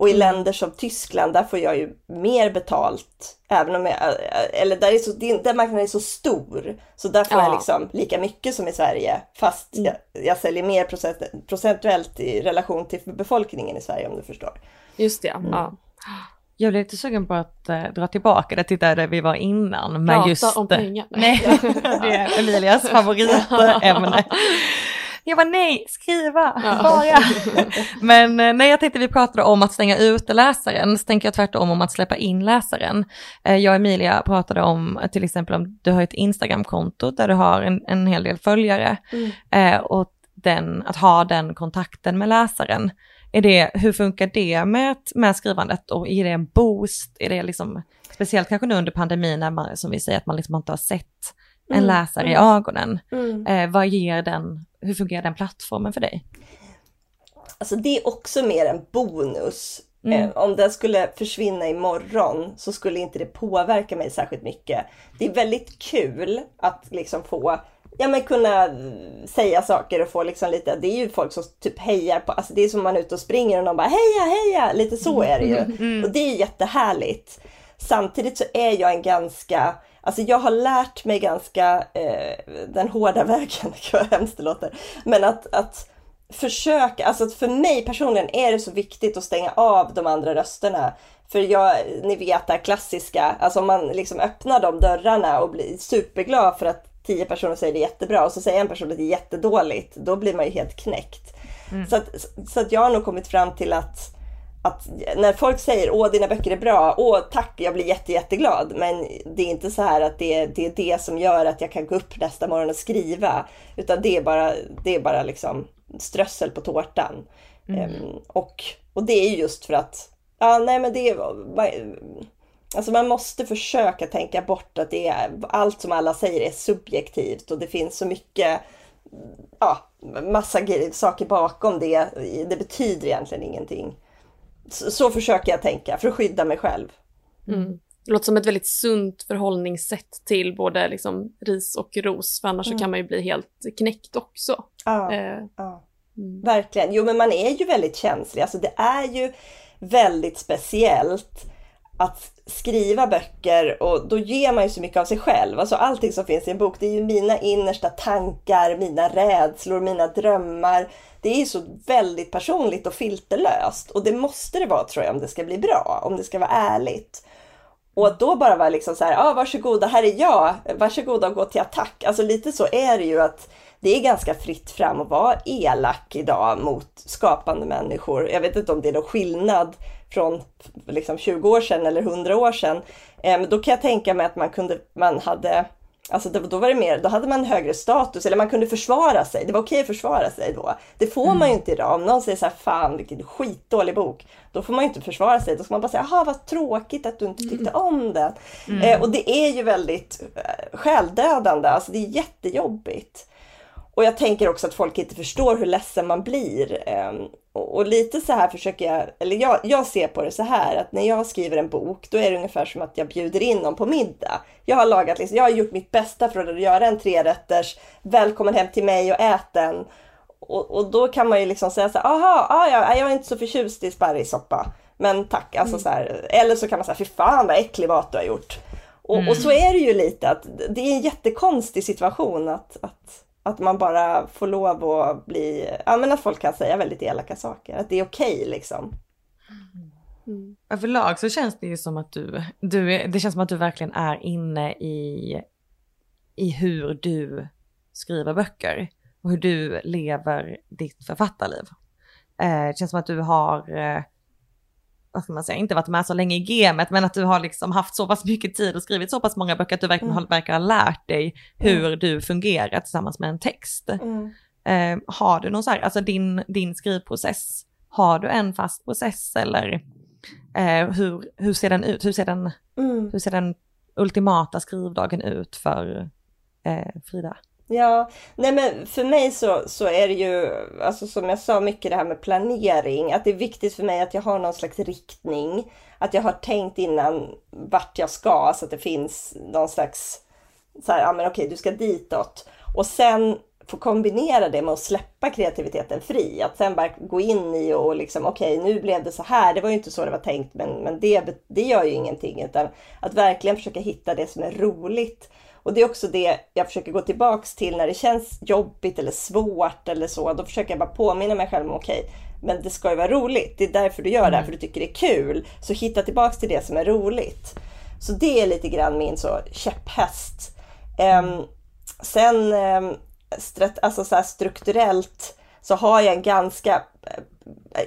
Och i mm. länder som Tyskland, där får jag ju mer betalt. Även om jag, eller där, är så, där marknaden är så stor. Så där får ja. jag liksom lika mycket som i Sverige. Fast mm. jag, jag säljer mer procent, procentuellt i relation till befolkningen i Sverige om du förstår. Just det, mm. ja. Jag blev lite sugen på att äh, dra tillbaka det till där vi var innan. Men Prata just, om pengar. Nej, det är Emilias favoritämne. Jag var nej, skriva, ja. Men eh, när jag tänkte vi pratade om att stänga ute läsaren, så tänker jag tvärtom om att släppa in läsaren. Eh, jag och Emilia pratade om till exempel om du har ett Instagramkonto där du har en, en hel del följare mm. och den, att ha den kontakten med läsaren. Är det, hur funkar det med, med skrivandet och är det en boost? Är det liksom, speciellt kanske nu under pandemin när man, som vi säger, att man liksom inte har sett en mm, läsare mm. i ögonen. Mm. Eh, vad ger den, hur fungerar den plattformen för dig? Alltså det är också mer en bonus. Mm. Eh, om den skulle försvinna imorgon så skulle inte det påverka mig särskilt mycket. Det är väldigt kul att liksom få ja, men kunna säga saker och få liksom lite, det är ju folk som typ hejar på, alltså det är som man är ute och springer och någon bara heja heja, lite så är det ju. Mm. Och det är jättehärligt. Samtidigt så är jag en ganska, alltså jag har lärt mig ganska eh, den hårda vägen, vad hemskt det låter, men att, att försöka, alltså för mig personligen är det så viktigt att stänga av de andra rösterna. För jag, ni vet det här klassiska, alltså om man liksom öppnar de dörrarna och blir superglad för att tio personer säger det jättebra och så säger en person att det är jättedåligt, då blir man ju helt knäckt. Mm. Så, att, så att jag har nog kommit fram till att, att när folk säger åh dina böcker är bra, åh tack, jag blir jätte, jätteglad. Men det är inte så här att det, det är det som gör att jag kan gå upp nästa morgon och skriva. Utan det är bara, det är bara liksom strössel på tårtan. Mm. Um, och, och det är just för att, ja nej men det är Alltså man måste försöka tänka bort att det är, allt som alla säger är subjektivt och det finns så mycket, ja, massa saker bakom det. Det betyder egentligen ingenting. Så, så försöker jag tänka för att skydda mig själv. Mm. Det låter som ett väldigt sunt förhållningssätt till både liksom ris och ros, för annars mm. så kan man ju bli helt knäckt också. Ja, eh. ja. Mm. Verkligen. Jo men man är ju väldigt känslig, alltså det är ju väldigt speciellt att skriva böcker och då ger man ju så mycket av sig själv. Alltså allting som finns i en bok, det är ju mina innersta tankar, mina rädslor, mina drömmar. Det är ju så väldigt personligt och filterlöst och det måste det vara tror jag om det ska bli bra, om det ska vara ärligt. Och att då bara vara liksom så här, ah, varsågoda, här är jag, varsågoda och gå till attack. Alltså lite så är det ju att det är ganska fritt fram att vara elak idag mot skapande människor. Jag vet inte om det är någon skillnad från liksom 20 år sedan eller 100 år sedan. Eh, då kan jag tänka mig att man kunde, man hade Alltså då var det mer, då hade man högre status eller man kunde försvara sig. Det var okej att försvara sig då. Det får mm. man ju inte idag. Om någon säger så här, fan vilken skitdålig bok. Då får man ju inte försvara sig. Då ska man bara säga, jaha vad tråkigt att du inte tyckte mm. om den. Mm. Eh, och det är ju väldigt eh, själdödande, alltså det är jättejobbigt. Och jag tänker också att folk inte förstår hur ledsen man blir. Eh, och, och, lite så här försöker jag, eller jag, jag ser på det så här att när jag skriver en bok då är det ungefär som att jag bjuder in någon på middag. Jag har lagat, liksom, jag har gjort mitt bästa för att göra en trerätters, välkommen hem till mig och ät den. Och, och då kan man ju liksom säga så här, aha, ah, ja, jag är inte så förtjust i sparrissoppa. Men tack, alltså mm. så här, eller så kan man säga, fy fan vad äcklig mat du har gjort. Och, mm. och, så är det ju lite att det är en jättekonstig situation att, att, att man bara får lov att bli, ja men att folk kan säga väldigt elaka saker, att det är okej okay, liksom. Mm. Överlag så känns det ju som att du, du, det känns som att du verkligen är inne i, i hur du skriver böcker och hur du lever ditt författarliv. Eh, det känns som att du har eh, vad ska man säga, inte varit med så länge i gamet, men att du har liksom haft så pass mycket tid och skrivit så pass många böcker att du verkligen mm. verkar ha lärt dig hur mm. du fungerar tillsammans med en text. Mm. Eh, har du någon så här, alltså din, din skrivprocess, har du en fast process eller eh, hur, hur ser den ut? Hur ser den, mm. hur ser den ultimata skrivdagen ut för eh, Frida? Ja, nej men för mig så, så är det ju, alltså som jag sa, mycket det här med planering. Att det är viktigt för mig att jag har någon slags riktning. Att jag har tänkt innan vart jag ska så att det finns någon slags, så här, ja men okej du ska ditåt. Och sen få kombinera det med att släppa kreativiteten fri. Att sen bara gå in i och liksom okej nu blev det så här. Det var ju inte så det var tänkt men, men det, det gör ju ingenting. Utan att verkligen försöka hitta det som är roligt och det är också det jag försöker gå tillbaks till när det känns jobbigt eller svårt eller så. Då försöker jag bara påminna mig själv om okej, okay, men det ska ju vara roligt. Det är därför du gör det här, mm. för du tycker det är kul. Så hitta tillbaks till det som är roligt. Så det är lite grann min så käpphäst. Um, sen um, alltså så strukturellt så har jag en ganska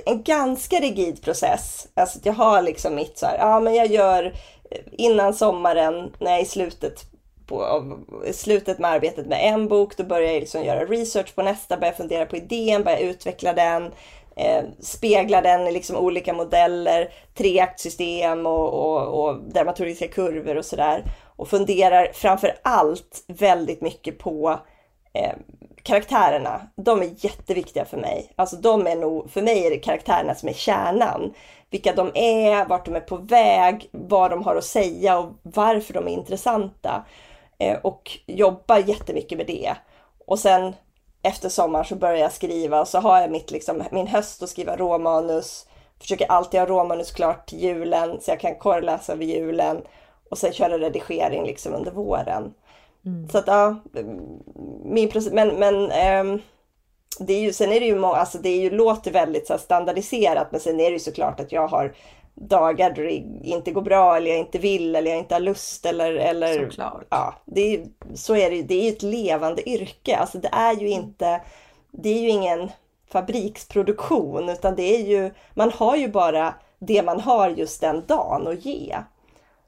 en ganska rigid process. Alltså jag har liksom mitt så här, ja men jag gör innan sommaren, nej i slutet på slutet med arbetet med en bok, då börjar jag liksom göra research på nästa, börjar fundera på idén, börjar utveckla den, eh, spegla den i liksom olika modeller, treaktsystem och, och, och dramaturgiska kurvor och sådär. Och funderar framför allt väldigt mycket på eh, karaktärerna. De är jätteviktiga för mig. Alltså de är nog, för mig är det karaktärerna som är kärnan. Vilka de är, vart de är på väg, vad de har att säga och varför de är intressanta. Eh, och jobbar jättemycket med det. Och sen efter sommaren så börjar jag skriva och så har jag mitt, liksom, min höst att skriva råmanus. Försöker alltid ha råmanus klart till julen så jag kan korrläsa över julen och sen köra redigering liksom under våren. Mm. Så att ja, min process, men, men ähm, det är ju, sen är det ju, alltså det är ju, låter väldigt så standardiserat men sen är det ju såklart att jag har dagar då det inte går bra eller jag inte vill eller jag inte har lust eller... eller Såklart. Ja, det är, så är det Det är ju ett levande yrke. Alltså det är ju inte... Det är ju ingen fabriksproduktion utan det är ju... Man har ju bara det man har just den dagen att ge.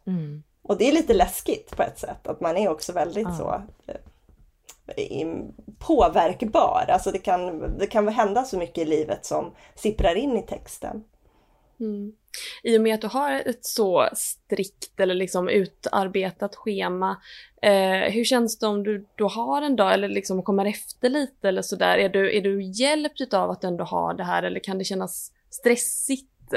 Mm. Och det är lite läskigt på ett sätt att man är också väldigt ja. så eh, påverkbar. Alltså det kan, det kan hända så mycket i livet som sipprar in i texten. Mm. I och med att du har ett så strikt eller liksom utarbetat schema, eh, hur känns det om du då har en dag eller liksom kommer efter lite eller sådär? Är du, är du hjälpt av att du ändå har det här eller kan det kännas stressigt?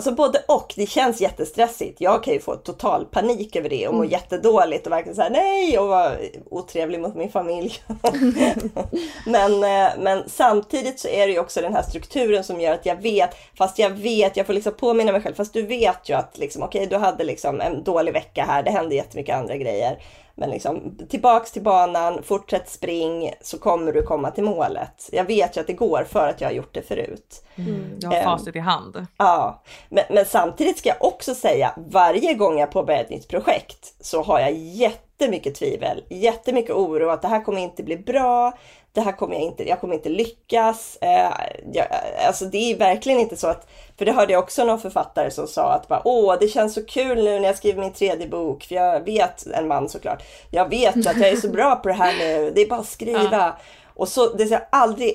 Alltså både och. Det känns jättestressigt. Jag kan ju få total panik över det och må mm. jättedåligt och verkligen säga nej och vara otrevlig mot min familj. men, eh, men samtidigt så är det ju också den här strukturen som gör att jag vet, fast jag vet, jag får liksom påminna mig själv, fast du vet ju att liksom, okej, okay, du hade liksom en dålig vecka här, det hände jättemycket andra grejer. Men liksom tillbaks till banan, fortsätt spring så kommer du komma till målet. Jag vet ju att det går för att jag har gjort det förut. Mm. Jag har facit i hand. Ja, men, men, samtidigt ska jag också säga varje gång jag påbörjar ett nytt projekt så har jag jättemycket tvivel, jättemycket oro att det här kommer inte bli bra det här kommer jag inte, jag kommer inte lyckas. Eh, jag, alltså det är verkligen inte så att, för det hörde jag också någon författare som sa att bara, åh, det känns så kul nu när jag skriver min tredje bok, för jag vet, en man såklart, jag vet att jag är så bra på det här nu, det är bara att skriva. Ja. Och så, det är aldrig,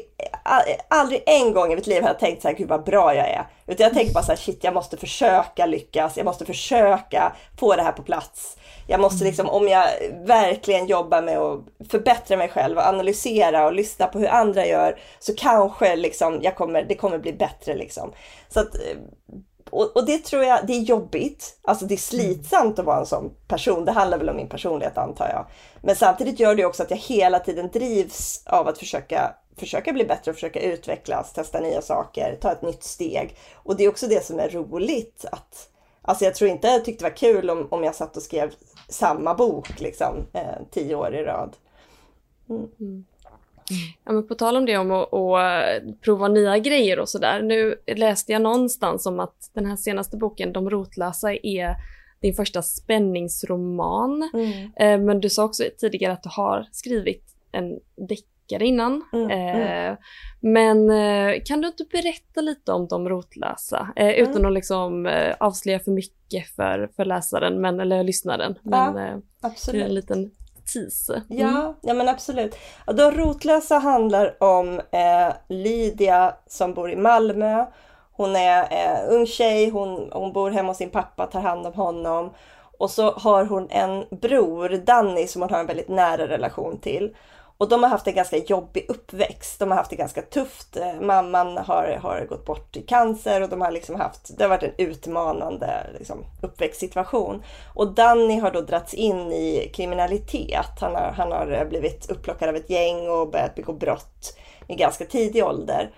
aldrig en gång i mitt liv har jag tänkt så här, gud vad bra jag är. Utan jag tänker bara så här, shit jag måste försöka lyckas, jag måste försöka få det här på plats. Jag måste Mm. liksom, om jag verkligen jobbar med att förbättra mig själv och analysera och lyssna på hur andra gör så kanske liksom jag kommer, det kommer bli bättre liksom. Så att, eh, och, och det tror jag, det är jobbigt. Alltså det är slitsamt att vara en sån person. Det handlar väl om min personlighet antar jag. Men samtidigt gör det också att jag hela tiden drivs av att försöka försöka bli bättre och försöka utvecklas, testa nya saker, ta ett nytt steg. Och det är också det som är roligt. Att, alltså jag tror inte jag tyckte det var kul om, om jag satt och skrev samma bok liksom, eh, tio år i rad. Ja, men på tal om det om att, att prova nya grejer och sådär. Nu läste jag någonstans om att den här senaste boken, De rotlösa, är din första spänningsroman. Mm. Eh, Men du sa också tidigare att du har skrivit en deckare innan. Mm, Eh, Men eh, kan du inte berätta lite om De rotlösa? Eh, Mm. Utan att liksom eh, avslöja för mycket för, för läsaren, men, eller lyssnaren. Men eh, Absolut. en liten tease. Mm. Ja, ja men absolut. Ja, de rotlösa handlar om eh, Lydia som bor i Malmö. Hon är ung tjej, hon, hon bor hemma hos sin pappa, tar hand om honom. Och så har hon en bror, Danny, som hon har en väldigt nära relation till. Och de har haft en ganska jobbig uppväxt. De har haft det ganska tufft. Eh, mamman har, har gått bort i cancer och de har liksom haft, det har varit en utmanande liksom, uppväxtsituation. Och Danny har då dragits in i kriminalitet. Han har, han har eh, blivit upplockad av ett gäng och börjat begå brott i ganska tidig ålder.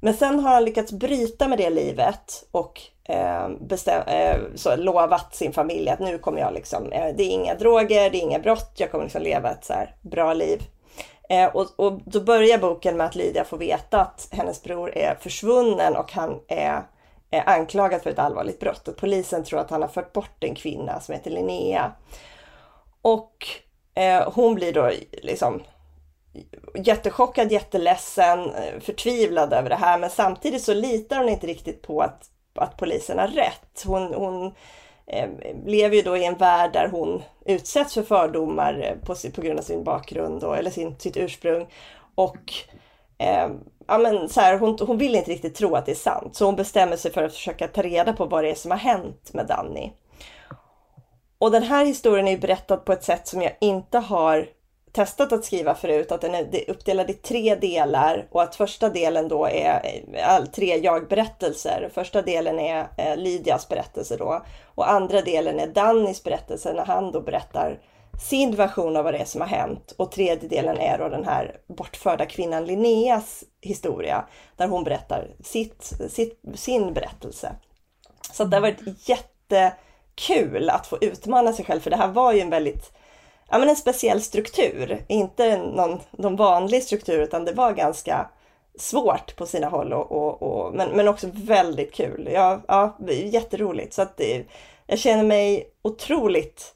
Men sen har han lyckats bryta med det livet och eh, bestäm, eh, så lovat sin familj att nu kommer jag liksom, eh, det är inga droger, det är inga brott, jag kommer liksom leva ett så här bra liv. Eh, och, och då börjar boken med att Lydia får veta att hennes bror är försvunnen och han är, är anklagad för ett allvarligt brott. Och polisen tror att han har fört bort en kvinna som heter Linnea. Och eh, hon blir då liksom jättechockad, jätteledsen, eh, förtvivlad över det här. Men samtidigt så litar hon inte riktigt på att, att polisen har rätt. Hon, hon Eh, lever ju då i en värld där hon utsätts för fördomar eh, på, på grund av sin bakgrund och, eller sin, sitt ursprung. Och eh, ja, men så här, hon, hon vill inte riktigt tro att det är sant. Så hon bestämmer sig för att försöka ta reda på vad det är som har hänt med Danny. Och den här historien är berättad på ett sätt som jag inte har testat att skriva förut, att den är uppdelad i tre delar och att första delen då är eh, all, tre jag-berättelser. Första delen är eh, Lydias berättelse då och andra delen är Dannys berättelse när han då berättar sin version av vad det är som har hänt och tredje delen är då den här bortförda kvinnan Linneas historia där hon berättar sitt, sitt, sin berättelse. Så det har varit jättekul att få utmana sig själv för det här var ju en väldigt ja, men en speciell struktur. Inte någon, någon vanlig struktur utan det var ganska svårt på sina håll och, och, och, men, men också väldigt kul. Ja, ja, jätteroligt. Så att det, jag känner mig otroligt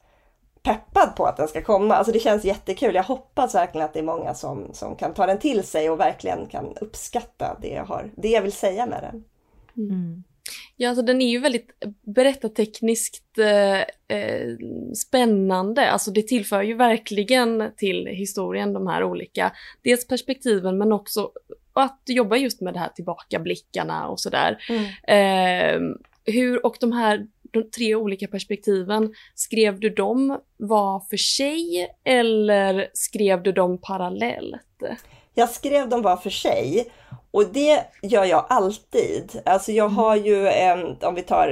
peppad på att den ska komma. Alltså det känns jättekul. Jag hoppas verkligen att det är många som, som kan ta den till sig och verkligen kan uppskatta det jag, har, det jag vill säga med den. Mm. Ja, alltså den är ju väldigt berättartekniskt eh, eh, spännande. Alltså det tillför ju verkligen till historien de här olika, dels perspektiven men också att jobba just med det här tillbakablickarna och sådär. Eh, hur, och de här de tre olika perspektiven, skrev du dem var för sig eller skrev du dem parallellt? Jag skrev dem var för sig och det gör jag alltid. Alltså jag har ju, eh, om vi tar,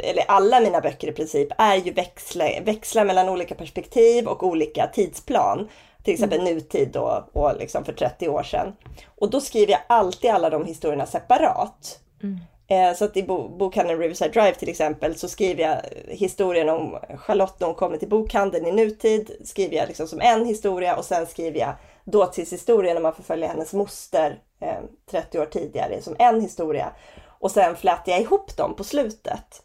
eller alla mina böcker i princip, är ju växla, växlar mellan olika perspektiv och olika tidsplan. Till exempel nutid då, och liksom för 30 år sedan. Och då skriver jag alltid alla de historierna separat. Eh, Så att i bo- bokhandeln Riverside Drive till exempel så skriver jag historien om Charlotte när hon kommer till bokhandeln i nutid. Skriver jag liksom som en historia och sen skriver jag dåtidshistorien när man får följa hennes moster eh, 30 år tidigare som en historia. Och sen flätar jag ihop dem på slutet.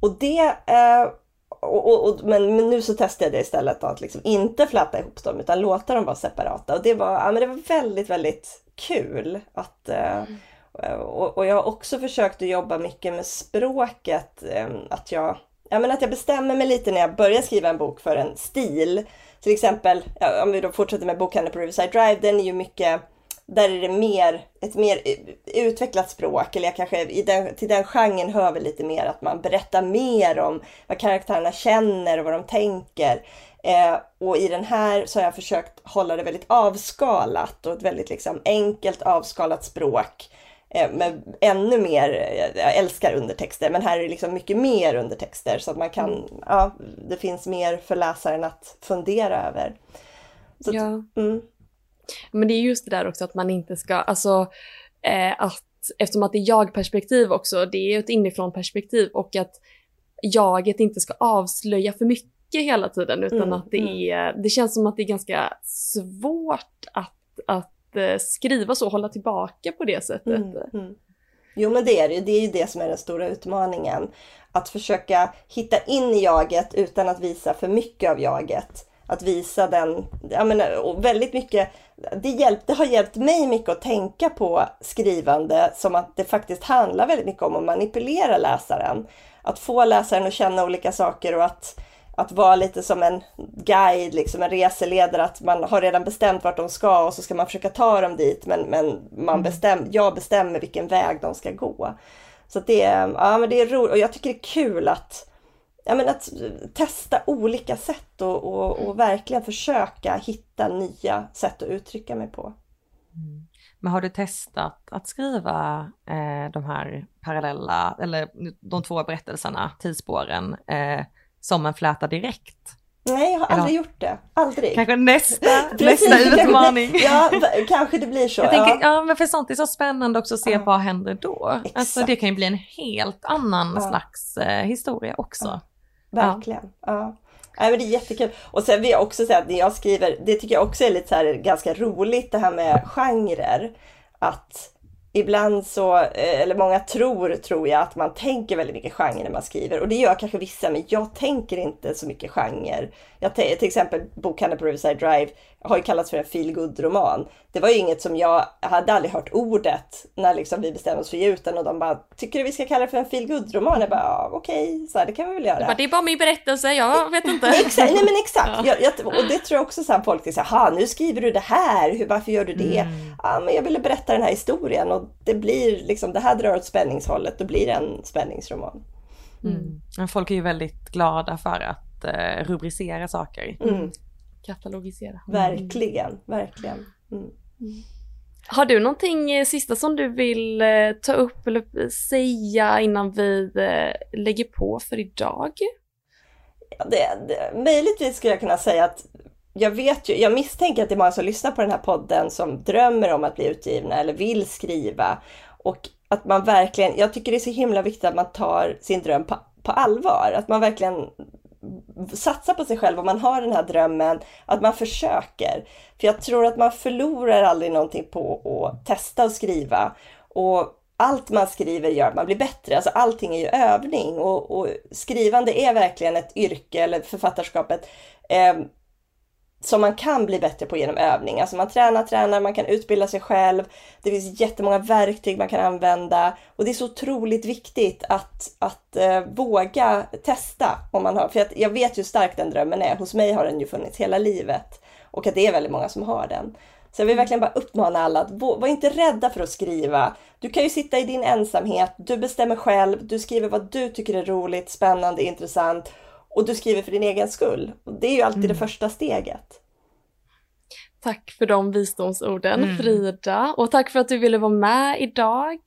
Och det eh, och, och, och, men, men nu så testade jag det istället att liksom inte fläta ihop dem utan låta dem vara separata. Och det var, ja, men det var väldigt, väldigt kul att eh, eh, och, och jag har också försökt att jobba mycket med språket. eh, Att jag, ja, men att jag bestämmer mig lite när jag börjar skriva en bok för en stil. Till exempel, ja, om vi då fortsätter med bokhandeln på Riverside Drive, den är ju mycket där är det mer, ett mer utvecklat språk, eller jag kanske i den, till den genren hör vi lite mer att man berättar mer om vad karaktärerna känner och vad de tänker. Eh, och i den här så har jag försökt hålla det väldigt avskalat och ett väldigt liksom enkelt avskalat språk. Eh, med ännu mer, jag älskar undertexter, men här är det liksom mycket mer undertexter så att man kan, mm. ja, det finns mer för läsaren att fundera över. Så ja. mm. Men det är just det där också att man inte ska, alltså eh, att eftersom att det är jag-perspektiv också, det är ett inifrån perspektiv och att jaget inte ska avslöja för mycket hela tiden utan mm, att det mm. är, det känns som att det är ganska svårt att, att eh, skriva så, hålla tillbaka på det sättet. Mm, mm. Jo men det är det det är ju det som är den stora utmaningen. Att försöka hitta in i jaget utan att visa för mycket av jaget. Att visa den, jag menar, och väldigt mycket, det, hjälp, det har hjälpt mig mycket att tänka på skrivande som att det faktiskt handlar väldigt mycket om att manipulera läsaren. Att få läsaren att känna olika saker och att att vara lite som en guide, liksom en reseledare, att man har redan bestämt vart de ska och så ska man försöka ta dem dit men, men man mm. bestäm, jag bestämmer vilken väg de ska gå. Så det, ja, men det är roligt och jag tycker det är kul att, ja, men att testa olika sätt och, och, och verkligen försöka hitta nya sätt att uttrycka mig på. Mm. Men har du testat att skriva eh, de här parallella, eller de två berättelserna, tidsspåren, eh, som en fläta direkt? Nej, jag har Eller, aldrig gjort det. Aldrig. Kanske nästa, nästa utmaning. ja, kanske det blir så. Jag tänker, ja. men för sånt är så spännande också att se ja. vad händer då. Alltså det kan ju bli en helt annan ja. slags eh, historia också. Ja. Verkligen. Ja. Nej, men det är jättekul. Och sen vill jag också säga att när jag skriver, det tycker jag också är lite så här, ganska roligt det här med genrer. Att ibland så, eh, eller många tror, tror jag, att man tänker väldigt mycket genre när man skriver. Och det gör kanske vissa, men jag tänker inte så mycket genre. Jag till exempel bokhandeln på Riverside Drive har ju kallats för en feel roman Det var ju inget som jag, jag hade aldrig hört ordet när liksom vi bestämde oss för ge ut den och de bara, tycker du vi ska kalla det för en feel roman Jag bara, ja, okej, okay, så här, det kan vi väl göra. Bara, det är bara min berättelse, jag vet inte. exakt, nej men exakt. Ja. Jag, jag, och det tror jag också så här, folk säger, ha nu skriver du det här, Hur, varför gör du det? Mm. Ja, men jag ville berätta den här historien och det blir liksom, det här drar åt spänningshållet, då blir det en spänningsroman. Mm. Mm. Folk är ju väldigt glada för att eh, rubricera saker. Mm katalogisera. Mm. Verkligen, verkligen. Mm. Har du någonting eh, sista som du vill eh, ta upp eller säga innan vi eh, lägger på för idag? Ja, det, det, möjligtvis skulle jag kunna säga att jag vet ju, jag misstänker att det är många som lyssnar på den här podden som drömmer om att bli utgivna eller vill skriva. Och att man verkligen, jag tycker det är så himla viktigt att man tar sin dröm på, på allvar. Att man verkligen satsa på sig själv om man har den här drömmen, att man försöker. För jag tror att man förlorar aldrig någonting på att testa att skriva. Och allt man skriver gör att man blir bättre. Alltså allting är ju övning och, och skrivande är verkligen ett yrke, eller författarskapet, eh, som man kan bli bättre på genom övning. Alltså man tränar, tränar, man kan utbilda sig själv. Det finns jättemånga verktyg man kan använda och det är så otroligt viktigt att, att eh, våga testa. Om man har, för att jag vet ju hur stark den drömmen är. Hos mig har den ju funnits hela livet och att det är väldigt många som har den. Så jag vill verkligen bara uppmana alla att var inte rädda för att skriva. Du kan ju sitta i din ensamhet, du bestämmer själv, du skriver vad du tycker är roligt, spännande, intressant och du skriver för din egen skull. Och det är ju alltid mm. det första steget. Tack för de visdomsorden mm. Frida och tack för att du ville vara med idag.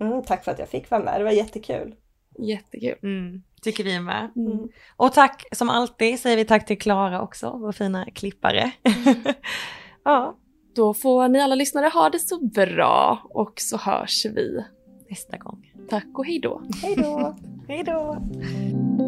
Mm, tack för att jag fick vara med, det var jättekul. Jättekul. Mm, tycker vi med. Mm. Och tack som alltid säger vi tack till Klara också, vår fina klippare. ja. Då får ni alla lyssnare ha det så bra och så hörs vi nästa gång. Tack och hej då. Hej